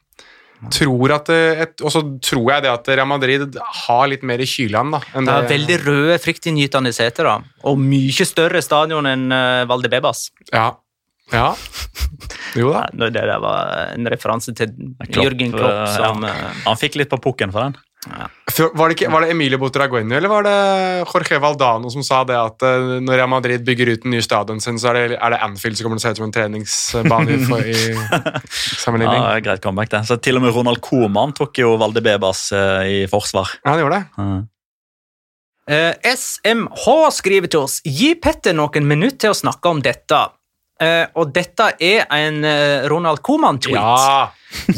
Tror at et, og så tror jeg det at Real Madrid har litt mer i kylen. da. enn Det er det- veldig røde, fryktinngytende seter, da. Og mye større stadion enn uh, Valdebebas. Ja. ja. Jo da. Ja, Det der var en referanse til Klopp, Jørgen Klopp eh, som ja. eh, Han fikk litt på pukken for den. Var det, ikke, var det Emilio Butragueño eller var det Jorge Valdano som sa det at eh, når Real Madrid bygger ut den nye stadion sin, så er det, er det Anfield som kommer til å se ut som en treningsbane for, i (laughs) sammenligning? Ja, greit comeback det. Så Til og med Ronald Koeman tok jo Valdebebas eh, i forsvar. Ja, han gjorde det. Ja. Eh, SMH skriver til oss Gi Petter noen minutter til å snakke om dette. Eh, og dette er en eh, Ronald Koeman-tweet. Ja!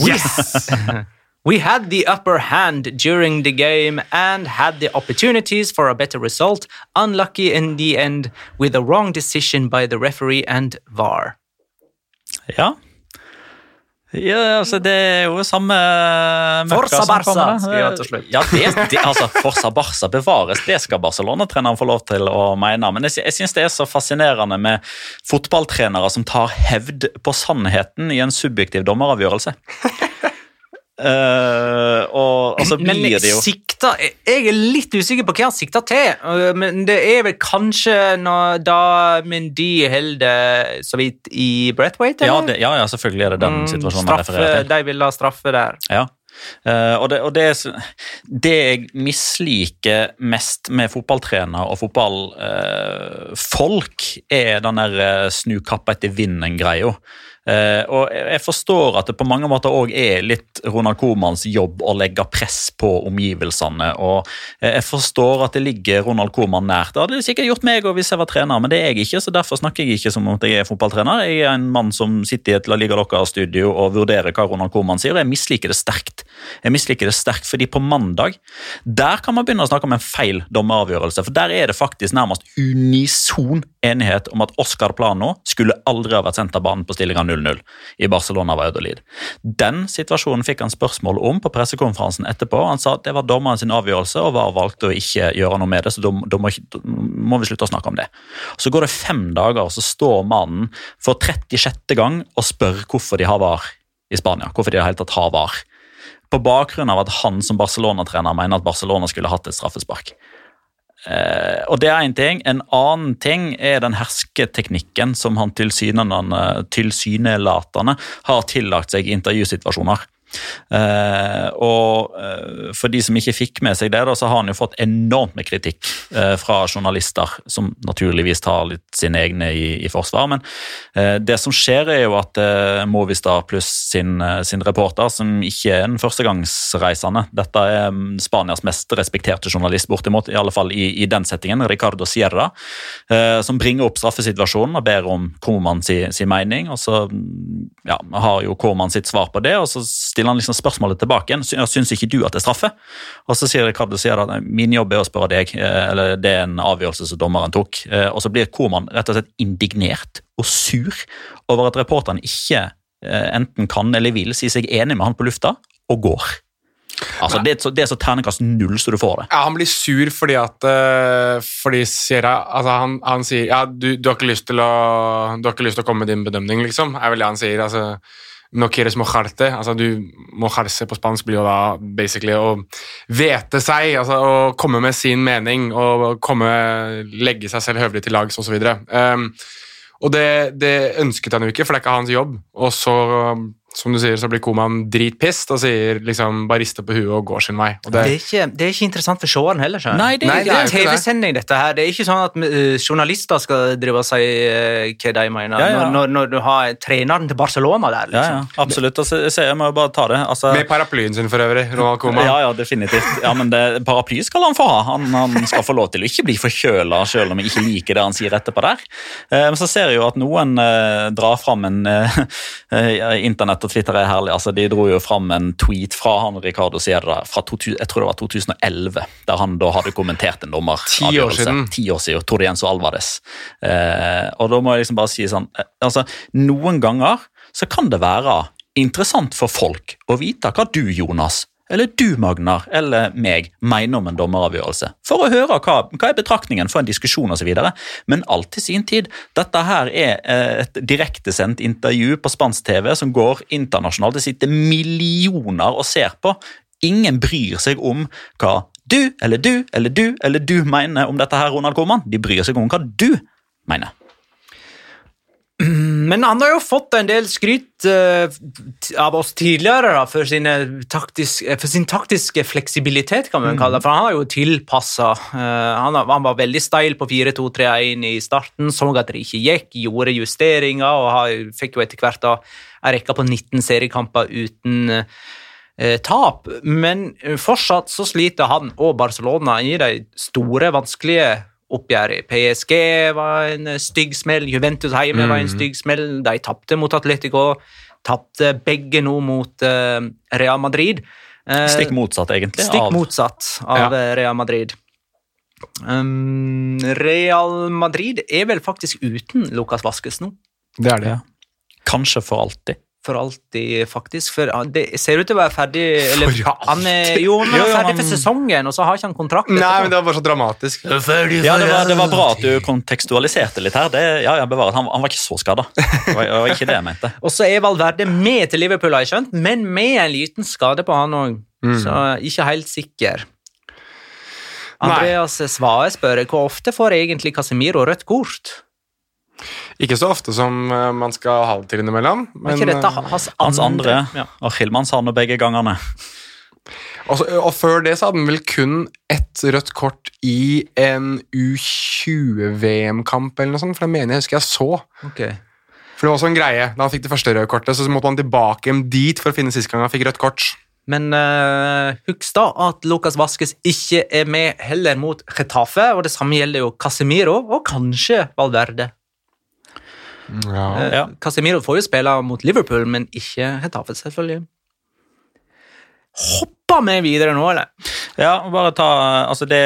Yes! (laughs) (laughs) We had the upper hand during the game and had the opportunities for a better result. Unlucky in the end with a wrong decision by the referee and VAR. ja. Ja, altså Det er jo samme møkka Forza Barca, kommer, jeg til slutt. Ja, det, det, altså, Forza Barca bevares, det skal Barcelona-treneren få lov til å mene. Men jeg, jeg syns det er så fascinerende med fotballtrenere som tar hevd på sannheten i en subjektiv dommeravgjørelse. Eh, og, så Men blir det jo sikta, jeg er litt usikker på hva han sikter til. Uh, Men det er vel kanskje når, da Mendy holder så vidt i Breathwaite? ja, det, ja, ja, selvfølgelig er det den Mm, situasjonen man straffe. De vil ha straffe der. Ja. Uh, og det, og det, det jeg misliker mest med fotballtrener og fotballfolk, er den der snu kappa etter vinden-greia. Eh, og jeg forstår at det på mange måter òg er litt Ronald Comans jobb å legge press på omgivelsene. og eh, Jeg forstår at det ligger Ronald Coman nært. Det hadde det sikkert gjort meg hvis jeg var trener, men det er jeg ikke, så derfor snakker jeg ikke som om jeg er fotballtrener. Jeg er en mann som sitter i et La Liga Locca-studio og vurderer hva Ronald Coman sier, og jeg misliker det sterkt. Jeg misliker det sterkt fordi på mandag der kan man begynne å snakke om en feil dommeravgjørelse, for der er det faktisk nærmest unison enighet om at Oscar Plano skulle aldri ha vært sendt av banen på stillinga 0-0 i Barcelona Valladolid. Den situasjonen fikk han spørsmål om på pressekonferansen etterpå. Han sa at det var dommeren sin avgjørelse, og VAR valgte å ikke gjøre noe med det, så da, må, må vi slutte å snakke om det. Så går det fem dager, og så står mannen for 36. gang og spør hvorfor de har VAR i Spania. Hvorfor de det hele tatt har VAR. På bakgrunn av at han som Barcelona-trener mener at Barcelona skulle hatt et straffespark. Eh, og det er én ting. En annen ting er den hersketeknikken som han tilsynelatende har tillagt seg i intervjusituasjoner. Eh, og eh, for de som ikke fikk med seg det, da, så har han jo fått enormt med kritikk eh, fra journalister, som naturligvis tar litt sine egne i, i forsvar. Men det som skjer, er jo at Movistar pluss sin, sin reporter, som ikke er en førstegangsreisende Dette er mm, Spanias mest respekterte journalist, bortimot, i alle fall i, i den settingen, Ricardo Sierra, som bringer opp straffesituasjonen og ber om Koman sin si mening. og så mm, ja, har jo Koman sitt svar på det, og så stiller han liksom spørsmålet tilbake igjen. «Sy- Syns ikke du at det er straffe? Og så sier Ricardo Sierra at min jobb er å spørre deg, eh, eller det er en avgjørelse som dommeren tok. Eh, Og så blir Koman rett og slett indignert og sur over at reporteren ikke eh, enten kan eller vil si seg enig med han på lufta, og går. Altså, det, er så, det er så terningkast null så du får det. Ja, han blir sur fordi at fordi Fordi jeg, altså han, han sier ja, du, du, har ikke lyst til å, du har ikke lyst til å komme med din bedømning, liksom. er vel det han sier. altså No quieres mojarte. Altså, du mojarse på spansk blir jo da basically å vete seg, altså å komme med sin mening og komme, legge seg selv høvelig til lags osv. Um, og det, det ønsket han jo ikke, for det er ikke hans jobb. Og så, som du sier, så blir Koman dritpissed og sier liksom bare rister på huet og går sin vei. Og det, Det er, ikke, det er ikke interessant for seeren heller. skjønner. Nei, det er Nei, Det er ikke. TV-sending, dette her. Det er ikke sånn at uh, journalister skal drive og si uh, hva de mener, Ja, ja. Når, når, når du har treneren til Barcelona der. Ja, ja, liksom. absolutt. Altså, jeg, jeg må jo bare ta det. Altså, Med paraplyen sin for øvrig, Ronald Koman. Ja, ja, definitivt. Ja, men det, Paraply skal han få ha. Han, han skal få lov til å ikke bli forkjøla selv om jeg ikke liker det han sier etterpå der. Men Men så ser jeg jo at noen eh, drar fram en internett eh, Internett og Twitter er herlig. altså De dro jo fram en tweet fra han Ricardo Sierra fra to, jeg tror det var 2011, der han da hadde kommentert en dommeravgjørelse. Ti år siden. Ti år siden. Torrienzo Alvarez. Eh, og da må jeg liksom bare si sånn eh, altså, Noen ganger så kan det være interessant for folk å vite hva du, Jonas, eller du, Magnar, eller meg mener om en dommeravgjørelse. For å høre hva, hva er betraktningen for en diskusjon osv. Men alt til sin tid. Dette her er eh, et direktesendt intervju på spansk TV som går internasjonalt. Det sitter millioner og ser på. Ingen bryr seg om hva du eller du eller du eller du mener om dette her, Ronald Koman. De bryr seg om hva du mener. (clears throat) Men han har jo fått en del skryt eh, av oss tidligere da, for, taktisk, eh, for sin taktiske fleksibilitet, kan man kalle det. For han har jo tilpassa. han, han var veldig steil på 4-2-3-1 i starten, så at det ikke gikk, gjorde justeringer og har, fikk jo etter hvert da en rekke på 19 seriekamper uten eh, tap. Men eh, fortsatt så sliter han og Barcelona i de store, vanskelige oppgjøret. PSG var en eh, stygg smell, Juventus hjemme var en stygg smell. De tapte mot Atletico, tapte begge nå mot uh, Real Madrid. Uh, Stikk motsatt, egentlig. Stikk av- motsatt av Ja. Real Madrid. Um, Real Madrid er vel faktisk uten Lucas Vaskes nå. Det er det. Ja. Kanskje for alltid. For alltid, faktisk. For det ser ut til å være ferdig eller, For han er, alltid? Jo, han er jo, ferdig han- for sesongen, og så har ikke han kontrakt. Nei, men det var bare så dramatisk. Ja, det var, det var bra at du kontekstualiserte litt her. Det, ja, ja, bevaret. Han, han var ikke så skada. Det var, ikke det jeg mente. (laughs) Og så er Valverde med til Liverpool, har jeg skjønt, men med en liten skade på han òg. Mm. Så ikke helt sikker. Andreas Svae spør hvor ofte får egentlig Casemiro rødt kort? Ikke så ofte som eh, man skal ha det til innimellom. Men, ikke dette eh, hans andre? Hans andre, Ja. og Hillman sa nå begge gangene. Og, så, og før det så hadde han vel kun ett rødt kort i en U20-VM-kamp eller noe sånt, for det mener jeg husker jeg så. Okay. For det var også en greie. Da han fikk det første røde kortet, så måtte han tilbake hjem dit for å finne sist gang han fikk rødt kort. Men uh, husk da at Lucas Vasques ikke er med heller mot Getafe, og det samme gjelder jo Casemiro og kanskje Valverde. Ja. Eh, Ja. Casemiro får jo spille mot Liverpool, men ikke Hetafe, selvfølgelig. Hopper vi videre nå, eller? Ja, bare ta altså Det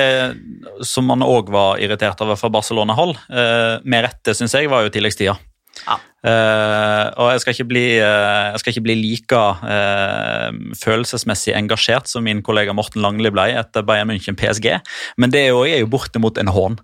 som man òg var irritert over fra Barcelona-hold, eh, med rette, syns jeg, var jo tilleggstida. Ja. Eh, og jeg skal ikke bli, uh, jeg skal ikke bli like uh, følelsesmessig engasjert som min kollega Morten Langli ble etter Bayern München PSG, men det er jo, er jo bortimot en hån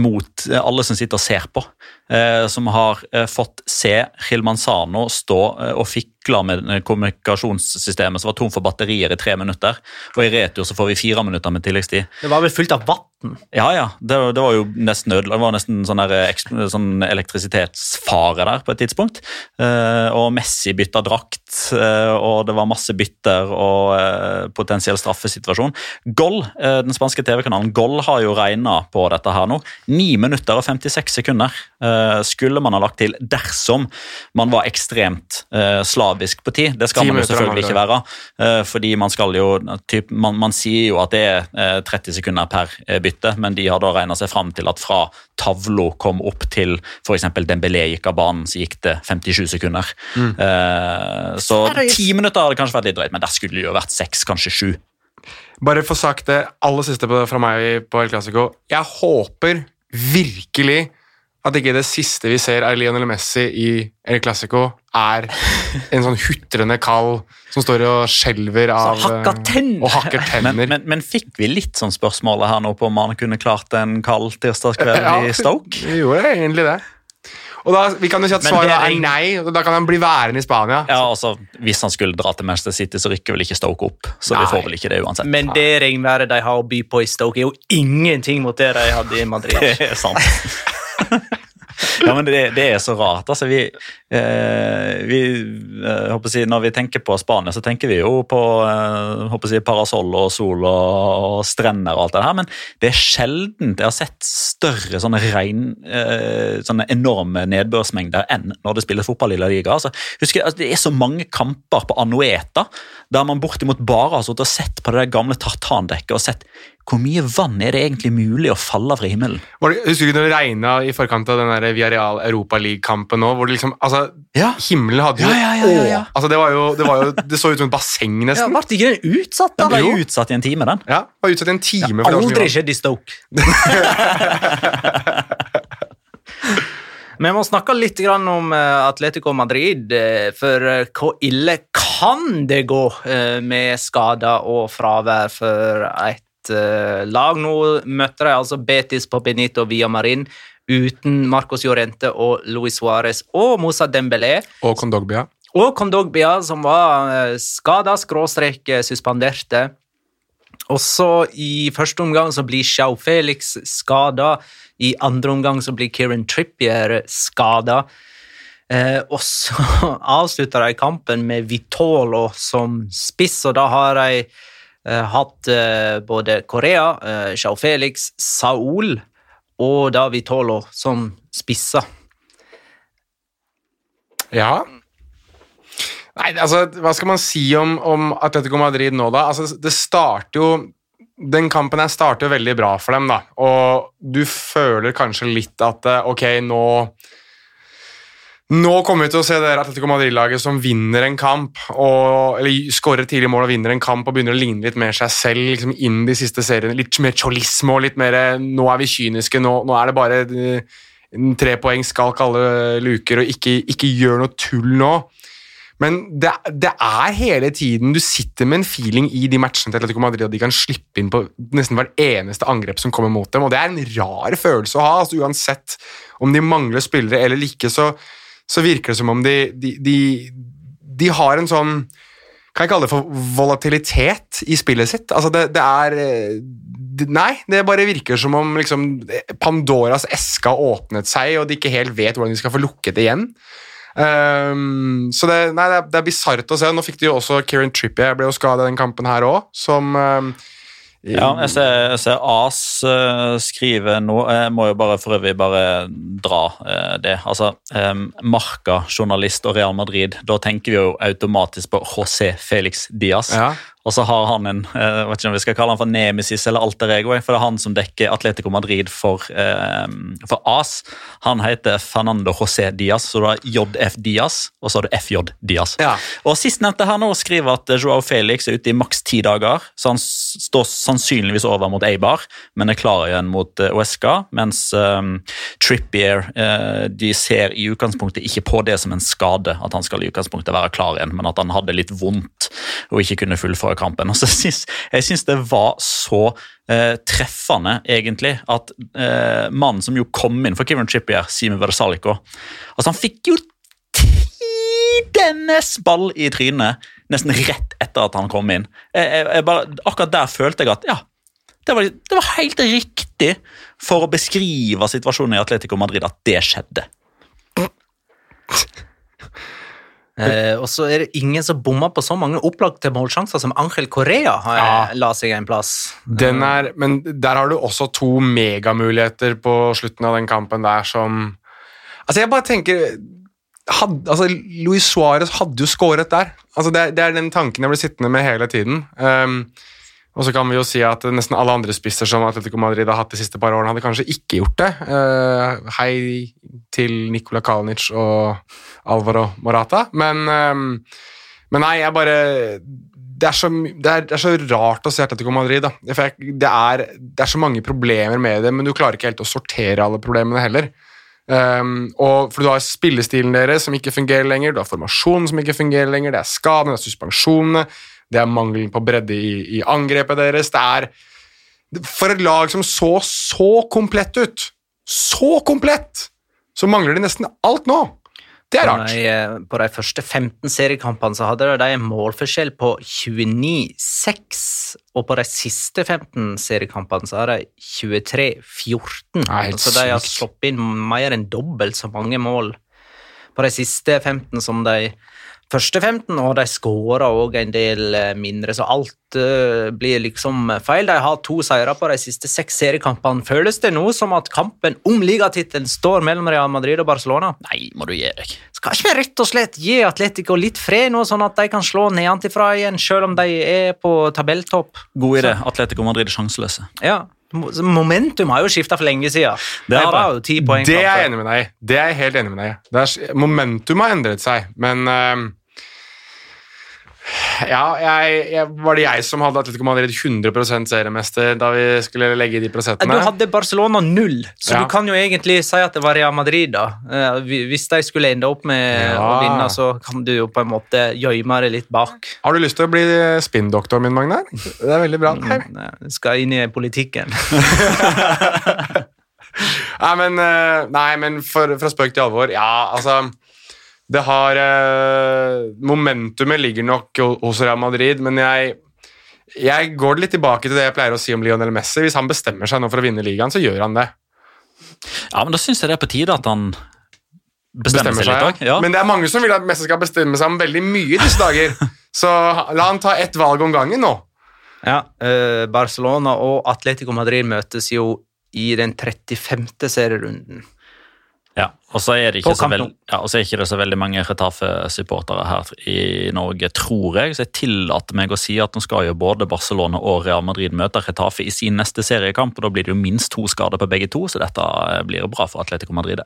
mot alle som sitter og ser på. Eh, som har eh, fått se Gil Manzano stå eh, og fikle med kommunikasjonssystemet som var tom for batterier i tre minutter, og i retur så får vi fire minutter med tilleggstid. Det var vel fullt av vann. Ja, ja. Det, det var jo nesten ødela. Det var nesten sånn, der, sånn elektrisitetsfare der på et tidspunkt. Og Messi bytta drakt, og det var masse bytter og potensiell straffesituasjon. Goll, den spanske TV-kanalen Goll har jo regna på dette her nå. 9 minutter og 56 sekunder skulle man ha lagt til dersom man var ekstremt eh, slavisk på tid. Det skal man jo selvfølgelig ikke være. Eh, fordi man skal jo typ, man, man sier jo at det er eh, 30 sekunder per eh, bytte, men de har da regna seg fram til at fra tavla kom opp til f.eks. Dembélé gikk av banen, så gikk det 57 sekunder. Eh, så ti minutter hadde kanskje vært litt drøyt, men der skulle det jo vært seks, kanskje sju. Bare få sagt det aller siste fra meg på El Clásico. Jeg håper virkelig at ikke det siste vi ser av Lionel Messi i El Clásico, er en sånn hutrende kall som står og skjelver av hakker eh, tenner. Og hakker tenner. Men, men, men fikk vi litt sånn spørsmålet her nå på om han kunne klart en kald tirsdagskveld i Stoke? Vi gjorde egentlig det. Og da, Vi kan jo si at svaret er er nei, og da kan han bli værende i Spania. Ja, altså, Hvis han skulle dra til Manchester City, så rykker vel ikke Stoke opp. Så vi får vel ikke det uansett. Men det regnværet de har å by på i Stoke, er jo ingenting mot det de hadde i Madrid. (laughs) Det er sant. Ja, men det, det er så rart. Altså, vi, eh, vi eh, si, Når vi tenker på Spania, så tenker vi jo på eh, si, parasoll og sol og, og strender og alt det her, men det er sjelden jeg har sett større sånne regn, eh, sånne enorme nedbørsmengder enn når det spilles fotball i La Liga. Altså, husker, altså, det er så mange kamper på Anueta der man bortimot bare har sittet og sett på det der gamle tartandekket og sett hvor mye vann er det egentlig mulig å falle fra himmelen? Var det, husker du når det regna i forkant av den der Europa League-kampen nå? hvor det liksom, altså, Ja. Himmelen hadde jo Ja, ja, ja, ja, ja. Å, altså, det, var jo, det, var jo, det så ut som et basseng, Ja, nesten. Ble ikke den utsatt, da? Den ble Jo. utsatt i en time, den. Ja, var utsatt i en time. Aldri skjedd i Stoke. (laughs) Vi må snakke litt om eh, Atletico Madrid, eh, for eh, hvor ille kan det gå med skader og fravær for et lag? Nå møtte de altså Betis på Benito Villamarin uten Marcos Llorente og Luis Suárez og Moussa Dembélé. Og Kondogbia. Og Kondogbia, som var eh, skada, skråstrek eh, suspenderte. Også i første omgang så blir Xiao Felix skada. I andre omgang så blir Kieran Trippier skada. Eh, og så (laughs) avslutter de kampen med Vitolo som spiss, og da har de eh, hatt eh, både Korea, eh, Xiao Felix, Saul og David Tolo som spisser. Ja. Nei, altså, hva skal man si om, om Atletico Madrid nå, da? Altså, det starter jo Den kampen her starter jo veldig bra for dem, da. Og du føler kanskje litt at eh, ok, nå nå kommer vi til å se det Atletico Madrid-laget som vinner en kamp, og, eller skårer tidlig mål og vinner en kamp og begynner å ligne litt mer seg selv liksom inn de siste seriene. Litt mer cholismo, litt mer eh, Nå er vi kyniske, nå, nå er det bare tre poeng skal alle luker, og ikke, ikke gjør noe tull nå. Men det, det er hele tiden Du sitter med en feeling i de matchene til Atletico Madrid at de kan slippe inn på nesten hvert eneste angrep som kommer mot dem, og det er en rar følelse å ha. altså Uansett om de mangler spillere eller ikke, så, så virker det som om de, de, de, de har en sånn Kan jeg kalle det for volatilitet i spillet sitt? Altså, det, det er eh, Nei, det bare virker som om liksom, Pandoras eske har åpnet seg, og de ikke helt vet hvordan de skal få lukket det igjen. Um, så det, nei, det er, det er bisart å se. Nå fikk de jo også Kieran Trippier ble jo skada i den kampen her òg, som um, Ja, jeg ser, jeg ser As uh, skrive nå Jeg må jo bare for øvrig bare dra uh, det. Altså, um, Marca, journalist og Real Madrid. Da tenker vi jo automatisk på José Felix Diaz. ja. Og så har han en eh, jeg vet ikke om vi skal kalle han for nemesis eller alter ego, for det er han som dekker Atletico Madrid for, eh, for AS. Han heter Fernando José Diaz, så du har JF Diaz, og så har du FJ Diaz. Ja. Og Sistnevnte her nå skriver at Joao Felix er ute i maks ti dager, så han står sannsynligvis over mot Eibar, men er klar igjen mot eh, Uesca, mens um, Trippier uh, de ser i utgangspunktet ikke på det som en skade, at han skal i utgangspunktet være klar igjen, men at han hadde litt vondt og ikke kunne fullføre kampen. Og så syns, jeg syns det var så eh, treffende, egentlig, at eh, mannen som jo kom inn for Kevin Chippier, Simen Versaliko altså Han fikk jo tidenes ball i trynet nesten rett etter at han kom inn. Jeg, jeg bare, akkurat der følte jeg at ja, det var, det var helt riktig for å beskrive situasjonen i Atletico Madrid at det skjedde. Eh, og så er det ingen som bomma på så mange opplagte målsjanser som Angel Correa har Ja. la seg en plass. Den er, men der har du også to megamuligheter på slutten av den kampen der som Altså, jeg bare tenker had, altså, Luis Suárez hadde jo skåret der. Altså, det, det er den tanken jeg blir sittende med hele tiden. Um, og så kan vi jo si at nesten alle andre spisser som Atletico Madrid har hatt de siste par årene, hadde kanskje ikke gjort det. Uh, hei til Nikola Kalinic og Alvaro Morata. Men, um, men nei, jeg bare det er, så, det, er, det er så rart å se Atletico Madrid. Da. Det, er, det er så mange problemer med det, men du klarer ikke helt å sortere alle problemene heller. Um, og for Du har spillestilen deres som ikke fungerer lenger, du har formasjonen som ikke fungerer lenger, det er skadene, det er suspensjonene, det er mangelen på bredde i, i angrepet deres. Det er For et lag som så så komplett ut, så komplett, så mangler de nesten alt nå. Det er rart. de, eh, på de første 15 seriekampene så hadde de en målforskjell på 29-6, og på de siste 15 seriekampene så har de 23-14. Nei, Så de har sluppet inn mer enn dobbelt så mange mål på de siste 15 som de første 15, og de skåra òg en del eh, mindre, så alt uh, blir liksom feil. De har to seire på de siste seks seriekampene. Føles det nå som at kampen om ligatittelen står mellom Real Madrid og Barcelona? Nei, må du gi deg. Skal ikke vi rett og slett gi Atletico litt fred nå, sånn at de kan slå nedenfra igjen, selv om de er på tabelltopp? God idé. Atletico Madrid er sjanseløse. Ja. Momentum har jo skifta for lenge siden. Det er, det jo ti poeng Det er jeg enig med deg i. Det er jeg helt enig med deg i. Momentum har endret seg, men ehm, Ja, jeg, jeg, var det jeg som hadde Atletico Madrid 100% seriemester da vi skulle legge i de Du hadde Barcelona null, så Ja. du kan jo egentlig si at det var Real Madrid. da. Eh, Hvis de skulle ende opp med Ja. å vinne, så kan du jo på en måte gjemme det litt bak. Har du lyst til å bli spinndoktoren min, Magnar? Det er veldig bra. Nei, Mm, Skal inn i politikken. (laughs) nei men, eh, nei, men for, fra spøk til alvor, ja, altså Det har eh, Momentumet ligger nok hos Real Madrid, men jeg jeg går litt tilbake til det jeg pleier å si om Lionel Messi. Hvis han bestemmer seg nå for å vinne ligaen, så gjør han det. Ja, men Da syns jeg det er på tide at han bestemmer, seg litt òg. Ja. Men det er mange som vil at Messi skal bestemme seg om veldig mye i disse dager. (laughs) Så la han ta ett valg om gangen nå. Ja, eh, Barcelona og Atletico Madrid møtes jo i den 35. serierunden. Ja, og så er det ikke så, veld, ja, er ikke det så veldig mange Retafe-supportere her i Norge, tror jeg. Så jeg tillater meg å si at nå skal jo både Barcelona og Real Madrid møte Retafe i sin neste seriekamp, og da blir det jo minst to skader på begge to, så dette blir bra for Atletico Madrid.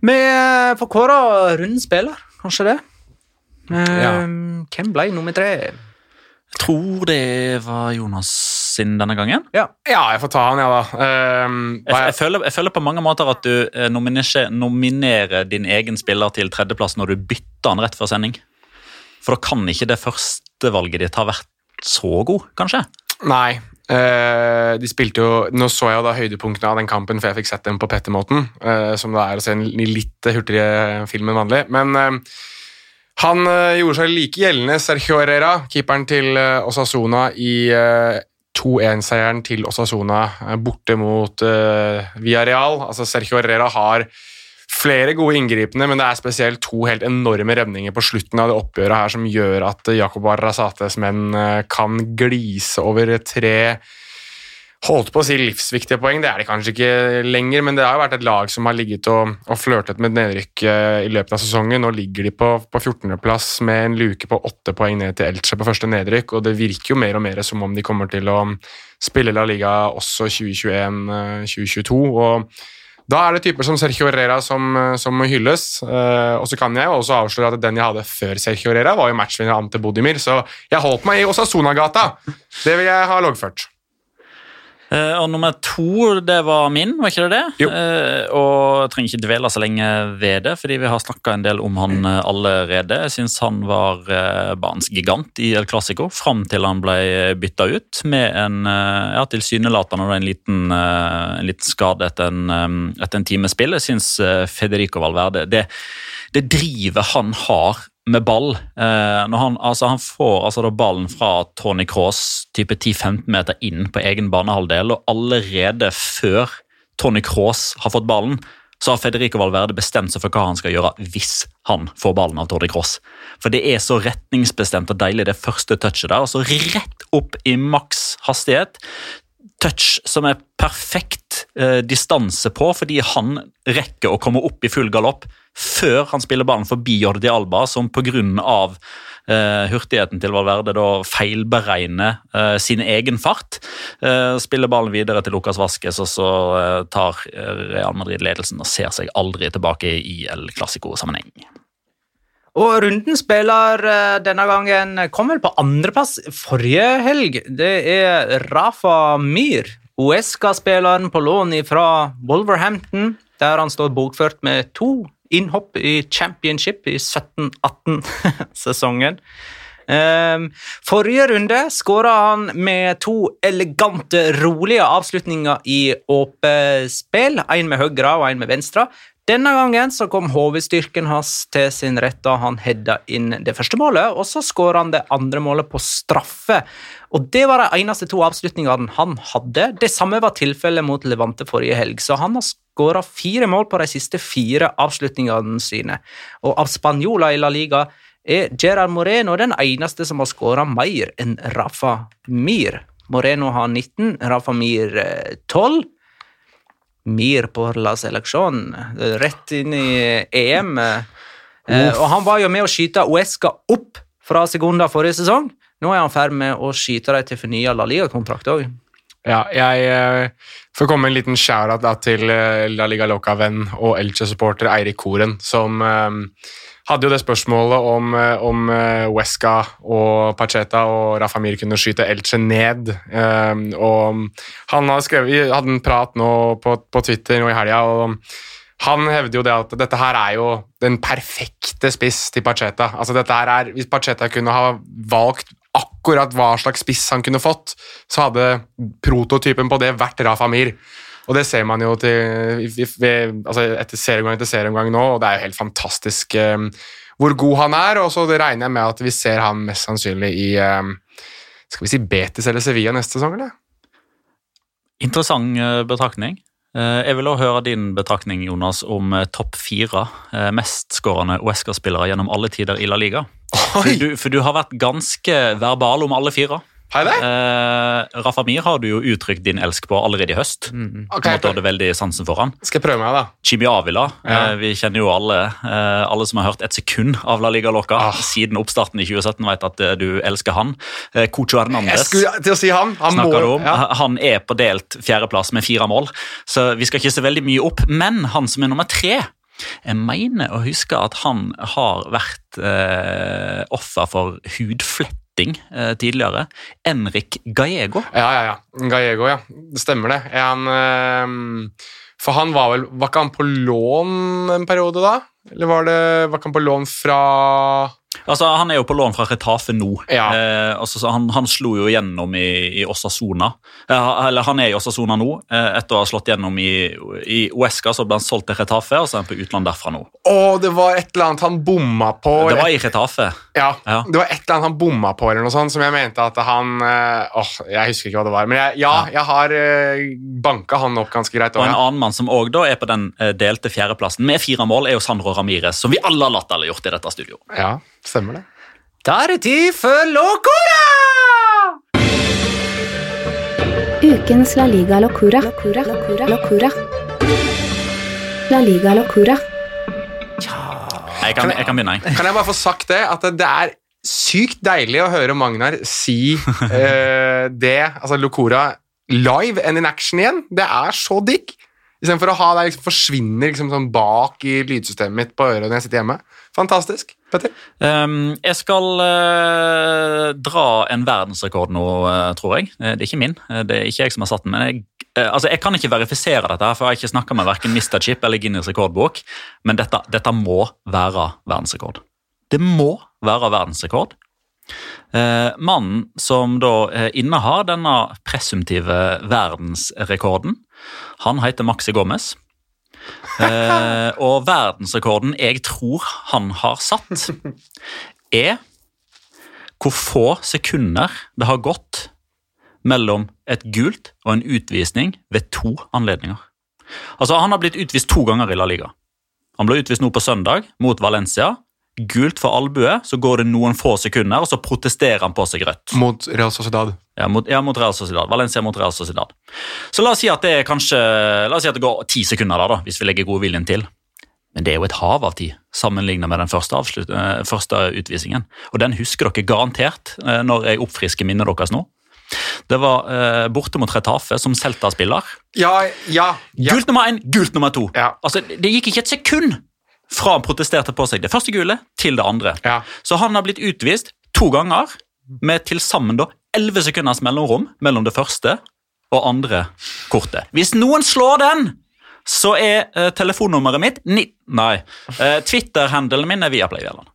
Vi eh, får kåre rundens spiller, kanskje det? Eh, Ja. Hvem ble nummer tre? Jeg tror det var Jonas sin denne gangen. Ja. Ja, jeg får ta han, ja da. Um, Jeg, jeg, er- føler, jeg føler på mange måter at du eh, nominerer, nominerer din egen spiller til tredjeplass når du bytter han rett før sending. For da kan ikke det første valget ditt ha vært så god, kanskje? Nei. Uh, de spilte jo Nå så jeg jo da høydepunktene av den kampen, for jeg fikk sett dem på Pettermåten, uh, som det er å se en litt hurtigere film enn vanlig. Men uh, han eh, gjorde seg like gjeldende, Sergio Herrera, keeperen til eh, Osasuna, i eh, 2-1-seieren til Osasuna eh, borte mot uh, Villarreal. Altså, Sergio Herrera har flere gode inngripende, men det er spesielt to helt enorme revninger på slutten av det oppgjøret her som gjør at Jakob Arrasates menn eh, kan glise over tre holdt på å si livsviktige poeng. Det er det kanskje ikke lenger, men det har jo vært et lag som har ligget og, og flørtet med nedrykk eh, i løpet av sesongen. Nå ligger de på, på 14.-plass med en luke på åtte poeng ned til Elche på første nedrykk, og det virker jo mer og mer som om de kommer til å spille La Liga også 2021-2022. og da er det typer som Sergio Herrera som, som må hylles. Eh, og så kan jeg også avsløre at den jeg hadde før Sergio Herrera, var jo matchvinner Ante Bodimir, så jeg holdt meg i Osasuna-gata. Det vil jeg ha loggført. Eh, og nummer to, det var min, var ikke det det? Jo. Eh, og jeg trenger ikke dvele så lenge ved det, fordi vi har snakka en del om han eh, allerede. Jeg syns han var eh, banens gigant i El Clásico fram til han ble bytta ut med en ja, tilsynelatende en liten, en liten skade etter en, eh, etter en times spill. Jeg syns Federico Valverde det, det drivet han har med ball eh, han, altså han får altså ballen fra Tony Cross type 10-15 meter inn på egen banehalvdel, og allerede før Tony Cross har fått ballen, så har Federico Valverde bestemt seg for hva han skal gjøre hvis han får ballen av Tony Cross. For det er så retningsbestemt og deilig, det første touchet der. altså Rett opp i maks hastighet. Touch som er perfekt eh, distanse på, fordi han rekker å komme opp i full galopp før han spiller ballen forbi Jordi Alba, som pga. Eh, hurtigheten til Valverde da feilberegner eh, sin egen fart. Eh, spiller ballen videre til Lucas Vasques, og så eh, tar Real Madrid ledelsen og ser seg aldri tilbake i El Clásico-sammenheng. Og runden spiller eh, denne gangen Kom vel på andreplass forrige helg. Det er Rafa Myhr, Uesca-spilleren på lån fra Wolverhampton, der han står bokført med to innhopp i championship i 17-18-sesongen. Um, forrige runde skåra han med to elegante, rolige avslutninger i åpent spill. Én med høyre og én med venstre. Denne gangen så kom HV-styrken hans til sin rett da han hedda inn det første målet, og så skåra han det andre målet på straffe. Og Det var de eneste to avslutningene han hadde. Det samme var tilfellet mot Levante forrige helg, så han har skåra fire mål på de siste fire avslutningene sine. Og av spanjoler i La Liga er Gerard Moreno den eneste som har skåra mer enn Rafa Mir. Moreno har 19, Rafa Mir eh, 12. Mir på la seleksjon, rett inn i EM. Eh, og han var jo med å skyte Uesca opp fra Segunda forrige sesong. Nå er han i ferd med å skyte dem til fornya La Liga-kontrakt òg. Ja, jeg eh, får komme en liten shout-out til eh, La Liga Loca-venn og Elche-supporter Eirik Koren, som eh, hadde jo det spørsmålet om, eh, om Wesca og Pacheta og Rafa Mir kunne skyte Elche ned. Eh, og han hadde, skrevet, hadde en prat nå på, på Twitter nå i helga, og han hevder jo det at dette her er jo den perfekte spiss til Pacheta. Altså dette her er, Hvis Pacheta kunne ha valgt akkurat hva slags spiss han kunne fått, så hadde prototypen på det vært Rafa Mir. Og det ser man jo til, ved, altså etter serieomgang etter serieomgang nå, og det er jo helt fantastisk um, hvor god han er. Og så regner jeg med at vi ser han mest sannsynlig i um, skal vi si Betis eller Sevilla neste sesong, eller? Interessant eh, betraktning. Eh, Jeg vil også høre din betraktning Jonas, om eh, topp fire mestskårende Uesca-spillere gjennom alle tider i La Liga. For du, for du har vært ganske verbal om alle fire. Jeg det? Eh, Rafa Mir har du jo uttrykt din elsk på allerede i høst. Mm. Okay, måte hadde veldig sansen for han. Skal jeg prøve meg, da? Chibi Avila, Ja. eh, vi kjenner jo alle eh, Alle som har hørt et sekund av La Liga Loca Ah. siden oppstarten i 2017, vet at eh, du elsker han. Eh, Cucho Jeg Hernandez skulle til å si han. Han må om. ja. Han er på delt fjerdeplass med fire mål, så vi skal ikke se veldig mye opp. Men han som er nummer tre Jeg mener å huske at han har vært eh, offer for hudfletting eh, tidligere. Enrik Gallego. Ja, ja, ja. Gallego, ja. Det stemmer det. Han ehm, For han var vel Var ikke han på lån en periode da? Eller var, det, var ikke han på lån fra Altså, Han er jo på lån fra Retafe nå. Ja. Eh, altså, han, han slo jo gjennom i, i Osasona. Eh, eller han er i Osasona nå, eh, etter å ha slått gjennom i, i Uesca. Så ble han solgt til Retafe, og så er han på utland derfra nå. Å, det var et eller annet han bomma på. Det var i Retafe. Ja, Ja. det var et eller annet han bomma på, eller noe sånt, som jeg mente at han eh, Åh, jeg husker ikke hva det var. Men jeg, ja, jeg har eh, banka han opp ganske greit. Og en ja. annen mann som også da er på den eh, delte fjerdeplassen med fire mål, er jo Sandro Ramires, som vi alle har latterliggjort i dette studioet. ja, stemmer det. Da er det tid for Locora! Ukens La Liga Locura. Locura. Locura. Locura. La Liga Locura. Jeg kan, jeg kan begynne, jeg. Kan jeg bare få sagt det? At det er sykt deilig å høre Magnar si uh, (laughs) det, altså Locora, live and in action igjen. Det er så digg. Istedenfor å ha det liksom forsvinner liksom sånn bak i lydsystemet mitt på øret når jeg sitter hjemme. Fantastisk. Petter? Um, jeg skal uh, dra en verdensrekord nå, uh, tror jeg. Eh, det er ikke min, det er ikke jeg som har satt den. men jeg, uh, altså, jeg kan ikke verifisere dette, for jeg har ikke snakka med verken Mr. Chip eller Guinness rekordbok, men dette, dette må være verdensrekord. Det må være verdensrekord. Eh, mannen som da eh, innehar denne presumptive verdensrekorden, han heter Maxi Gomez. (laughs) Eh, og verdensrekorden jeg tror han har satt, (laughs) er hvor få sekunder det har gått mellom et gult og en utvisning ved to anledninger. Altså, Han har blitt utvist to ganger i La Liga. Han ble utvist nå på søndag mot Valencia. Gult for albue, så går det noen få sekunder, og så protesterer han på seg rødt. Mot Real Sociedad. Ja, mot, ja, mot Real Sociedad. Valencia mot Real Sociedad. Så la oss si at det kanskje, si at det går ti sekunder, da, da, hvis vi legger godviljen til. Men det er jo et hav av tid sammenlignet med den første, avslut, eh, første utvisningen. Og den husker dere garantert eh, når jeg oppfrisker minnet deres nå. Det var eh, borte mot Retafe som Celta-spiller. Ja, ja, ja. Gult nummer én, gult nummer to. Ja. Altså, det gikk ikke et sekund fra han protesterte på seg det første gule til det andre. Ja. Så han har blitt utvist to ganger med til sammen da 11 sekunders mellomrom mellom det første og andre kortet. Hvis noen slår den, så er uh, telefonnummeret mitt ni Nei. Uh, Twitter-handelen min er Viaplay Vjelland.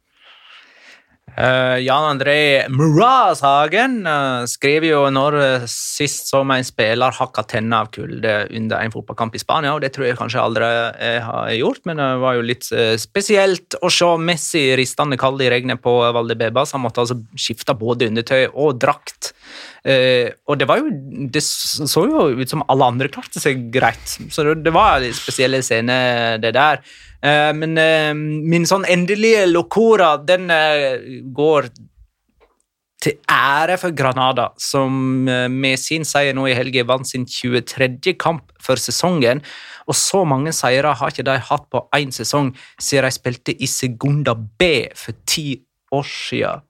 Eh, Jan André Murazhagen uh, skrev jo når uh, sist som en spiller hakka tenna av kulde under en fotballkamp i Spania, og det tror jeg kanskje aldri jeg har gjort, men det var jo litt eh, spesielt å se Messi ristende kald i regnet på Valdebebas. Han måtte altså skifte både undertøy og drakt. Eh, og det var jo Det så jo ut som alle andre klarte seg greit, så det, det var en spesiell scene, det der. Eh, men eh, min sånn endelige locora, den eh, går til ære for Granada, som med sin seier nå i helga vant sin 23. kamp for sesongen. Og så mange seire har ikke de hatt på én sesong siden de spilte i Segunda B for ti år siden.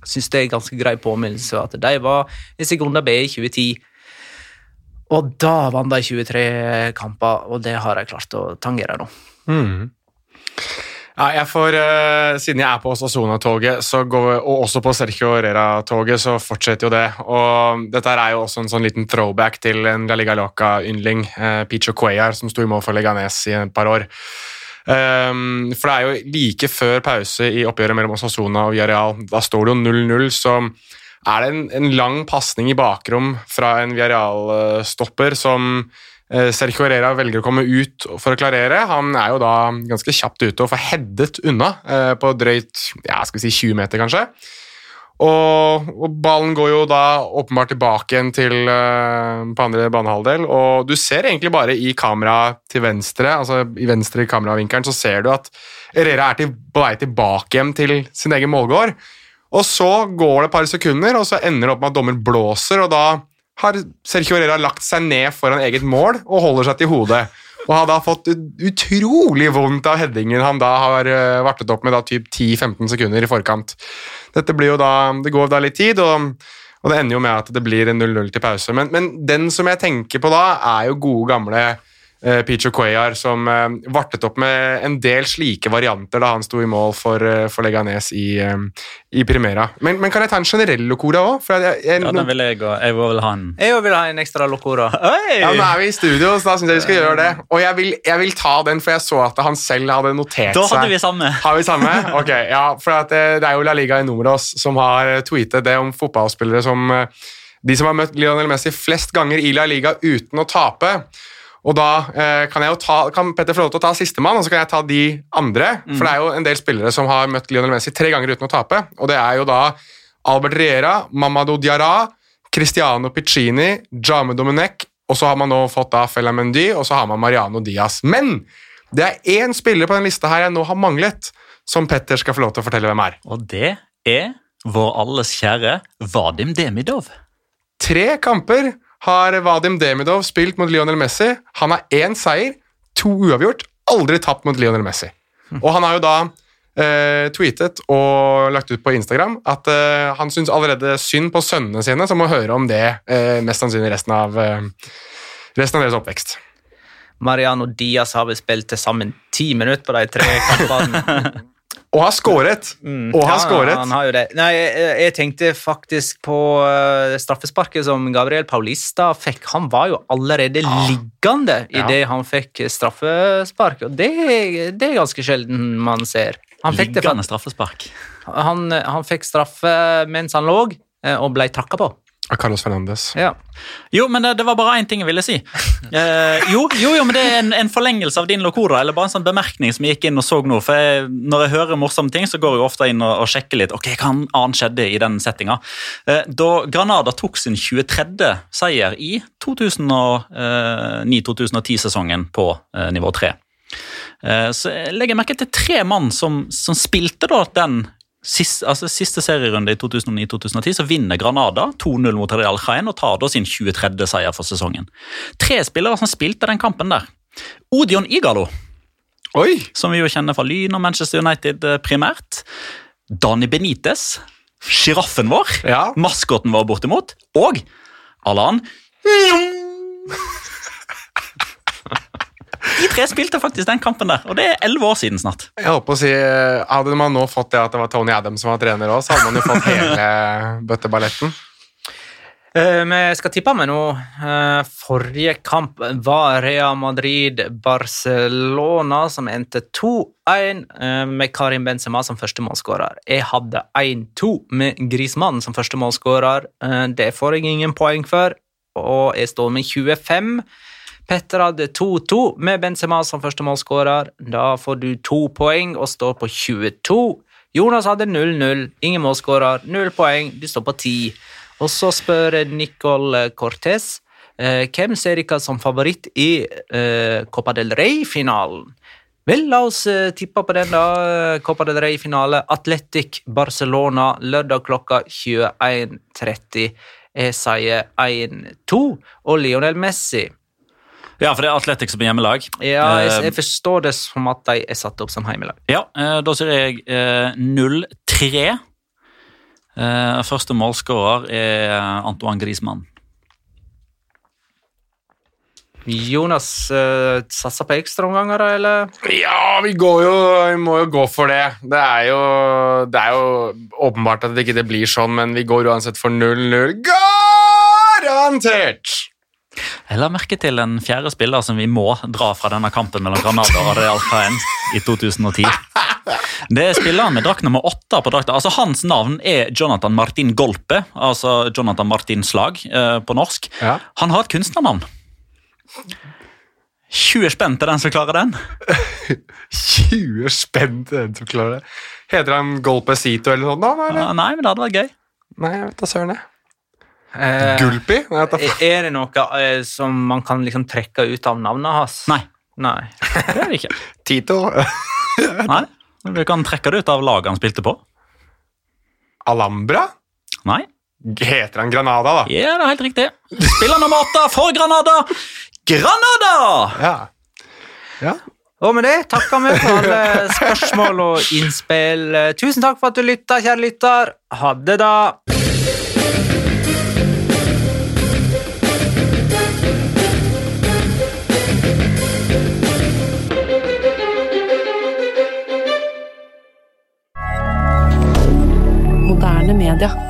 Syns det er en ganske grei påminnelse at de var i Segunda B i 2010. Og da vant de 23 kamper, og det har de klart å tangere nå. Mm. Ja, jeg får, uh, Siden jeg er på Osasona-toget og også på Sergio Herrera-toget, så fortsetter jo det. Og Dette er jo også en sånn liten throwback til en La Liga Loca-yndling, uh, Picho Cuellar, som sto i mål for Leganes i et par år. Um, for det er jo like før pause i oppgjøret mellom Osasona og Villarreal. Da står det jo 0-0, så er det en, en lang pasning i bakrom fra en Villarreal-stopper som eh, Sergio Herrera velger å komme ut for å klarere. Han er jo da ganske kjapt ute og får headet unna eh, på drøyt ja, skal vi si 20 meter, kanskje. Og, og ballen går jo da åpenbart tilbake igjen til uh, på andre banehalvdel, og du ser egentlig bare i kamera til venstre, altså i venstre kameravinkelen, så ser du at Herrera er til, på vei tilbake hjem til sin egen målgård. Og så går det et par sekunder, og så ender det opp med at dommer blåser, og da har Sergio Herrera lagt seg ned foran eget mål og holder seg til hodet. Og har da fått utrolig vondt av headingen han da har eh, vartet opp med da typ 10-15 sekunder i forkant. Dette blir jo da, Det går da litt tid, og, og det ender jo med at det blir en 0-0 til pause. Men, men den som jeg tenker på da, er jo gode gamle Picho Cuellar, som eh, vartet opp med en del slike varianter da han sto i mål for, eh, for Leganes i, eh, i Primera. Men, men kan jeg ta en generell locora òg? Ja, den vil jeg, òg. jeg vil ha en Jeg vil ha en ekstra locora. ja, nå er vi i studio, så da syns jeg vi skal gjøre det. Og jeg vil, jeg vil ta den, for jeg så at han selv hadde notert seg Da seg hadde vi samme. Har vi samme? Ok, ja, for at det, det er jo La Liga i Numeros som har tweetet det om fotballspillere som eh, De som har møtt Lionel Messi flest ganger i La Liga uten å tape. Og da eh, kan, jeg jo ta, kan Petter få lov til å ta sistemann, og så kan jeg ta de andre. For det er jo en del spillere som har møtt Lionel Messi tre ganger uten å tape. Og det er jo da Albert Riera, Mamadou Diarra, Cristiano Piccini, Jame Domenech, og så har man nå fått da Fella Mendy, og så har man Mariano Diaz. Men det er én spiller på den lista her jeg nå har manglet, som Petter skal få lov til å fortelle hvem er. Og det er vår alles kjære Vadim Demidov. Tre kamper har Vadim Demidov spilt mot Lionel Messi. Han har én seier, to uavgjort, aldri tapt mot Lionel Messi. Og han har jo da eh, tweetet og lagt ut på Instagram at eh, han syns allerede synd på sønnene sine, som må høre om det eh, mest sannsynlig resten av, eh, resten av deres oppvekst. Mariano Diaz har vel spilt til sammen ti minutter på de tre kampene. (laughs) Og har skåret! Og har Ja, skåret. Han har jo det. Nei, jeg, jeg tenkte faktisk på uh, straffesparket som Gabriel Paulista fikk. Han var jo allerede liggende Ja. idet han fikk straffespark, og det, det er ganske sjelden man ser. Han fikk, det, Liggende straffespark. han, han fikk straffe mens han lå, eh, og ble trakka på. Av Carlos Fernandes. Ja. Jo, men det, det var bare én ting jeg ville si. (laughs) Eh, jo, jo, jo, men det er en, en forlengelse av din locora, eller bare en sånn bemerkning som jeg gikk inn og så nå. For jeg, Når jeg hører morsomme ting, så går jeg ofte inn og, og sjekker litt. ok, Hva annet skjedde i den settinga? Eh, da Granada tok sin 23. seier i 2009-2010-sesongen på eh, nivå 3. Eh, så jeg legger merke til tre mann som, som spilte da den siste, altså siste serierunde i 2009-2010, så vinner Granada 2-0 mot Real Jaén og tar da sin 23. seier for sesongen. Tre spillere som spilte den kampen der. Odion Igalo, Oi! som vi jo kjenner fra Lyn og Manchester United eh, primært. Dani Benitez, sjiraffen vår, Ja. maskoten vår bortimot, og Allan De tre spilte faktisk den kampen der, og det er elleve år siden snart. Jeg holdt på å si, eh, Hadde man nå fått det at det var Tony Adams som var trener òg, så hadde man jo fått hele bøtteballetten. Eh, Vi skal tippe med nå. Uh, Forrige kamp var Real Madrid-Barcelona, som endte 2-1 uh, med Karim Benzema som første målskårer. Jeg hadde 1-2 med Grismann som første målskårer. Eh, Det får jeg ingen poeng for, og jeg står med 25. Petter hadde 2-2 med Benzema som første målskårer. Da får du to poeng og står på 22. Jonas hadde 0-0, ingen målskårer, null poeng, du står på 10. Og så spør Nicol Cortez eh, hvem ser dere som favoritt i eh, Copa del Rey-finalen. Vel, la oss eh, tippe på den, da. Copa del Rey-finale. Atletic Barcelona lørdag klokka 21.30. Jeg sier 1-2. Og Lionel Messi. Ja, for det er Atletic som er hjemmelag. Ja, jeg, Eh, jeg forstår det som at de er satt opp som hjemmelag. Ja, eh, da sier jeg eh, 0-3. Eh, første målskårer er Antoine Griezmann. Jonas uh, satser på ekstraomganger, eller? Ja, vi, går jo, vi må jo gå for det. Det er jo, det er jo åpenbart at det ikke blir sånn, men vi går uansett for 0-0. Garantert! Jeg la merke til en fjerde spiller som vi må dra fra denne kampen mellom Granada og Real Jaén i 2010. Det er spilleren med drakt nummer åtte på drakta. Altså, hans navn er Jonathan Martin Golpe, altså Jonathan Martin Slag eh, på norsk. Ja. Han har et kunstnernavn. 20 spenn til den som klarer den. 20 spenn til den som klarer det. Heter han Golpesito eller noe sånt? da, eller? Ah, Nei, men det hadde vært gøy. Nei, jeg vet da søren. jeg. Eh, Gulpi? Er det noe eh, som man kan liksom trekke ut av navnet hans? Nei, Nei. (laughs) det er det ikke. Tito? (laughs) Nei, Du kan trekke det ut av laget han spilte på. Alhambra? Nei, Heter han Granada, da? ja, det er helt riktig. Spiller nummer åtte for Granada! Granada! Ja. ja. Og med det takker vi for alle spørsmål og innspill. Tusen takk for at du lytta, kjære lytter. Ha det, da. rien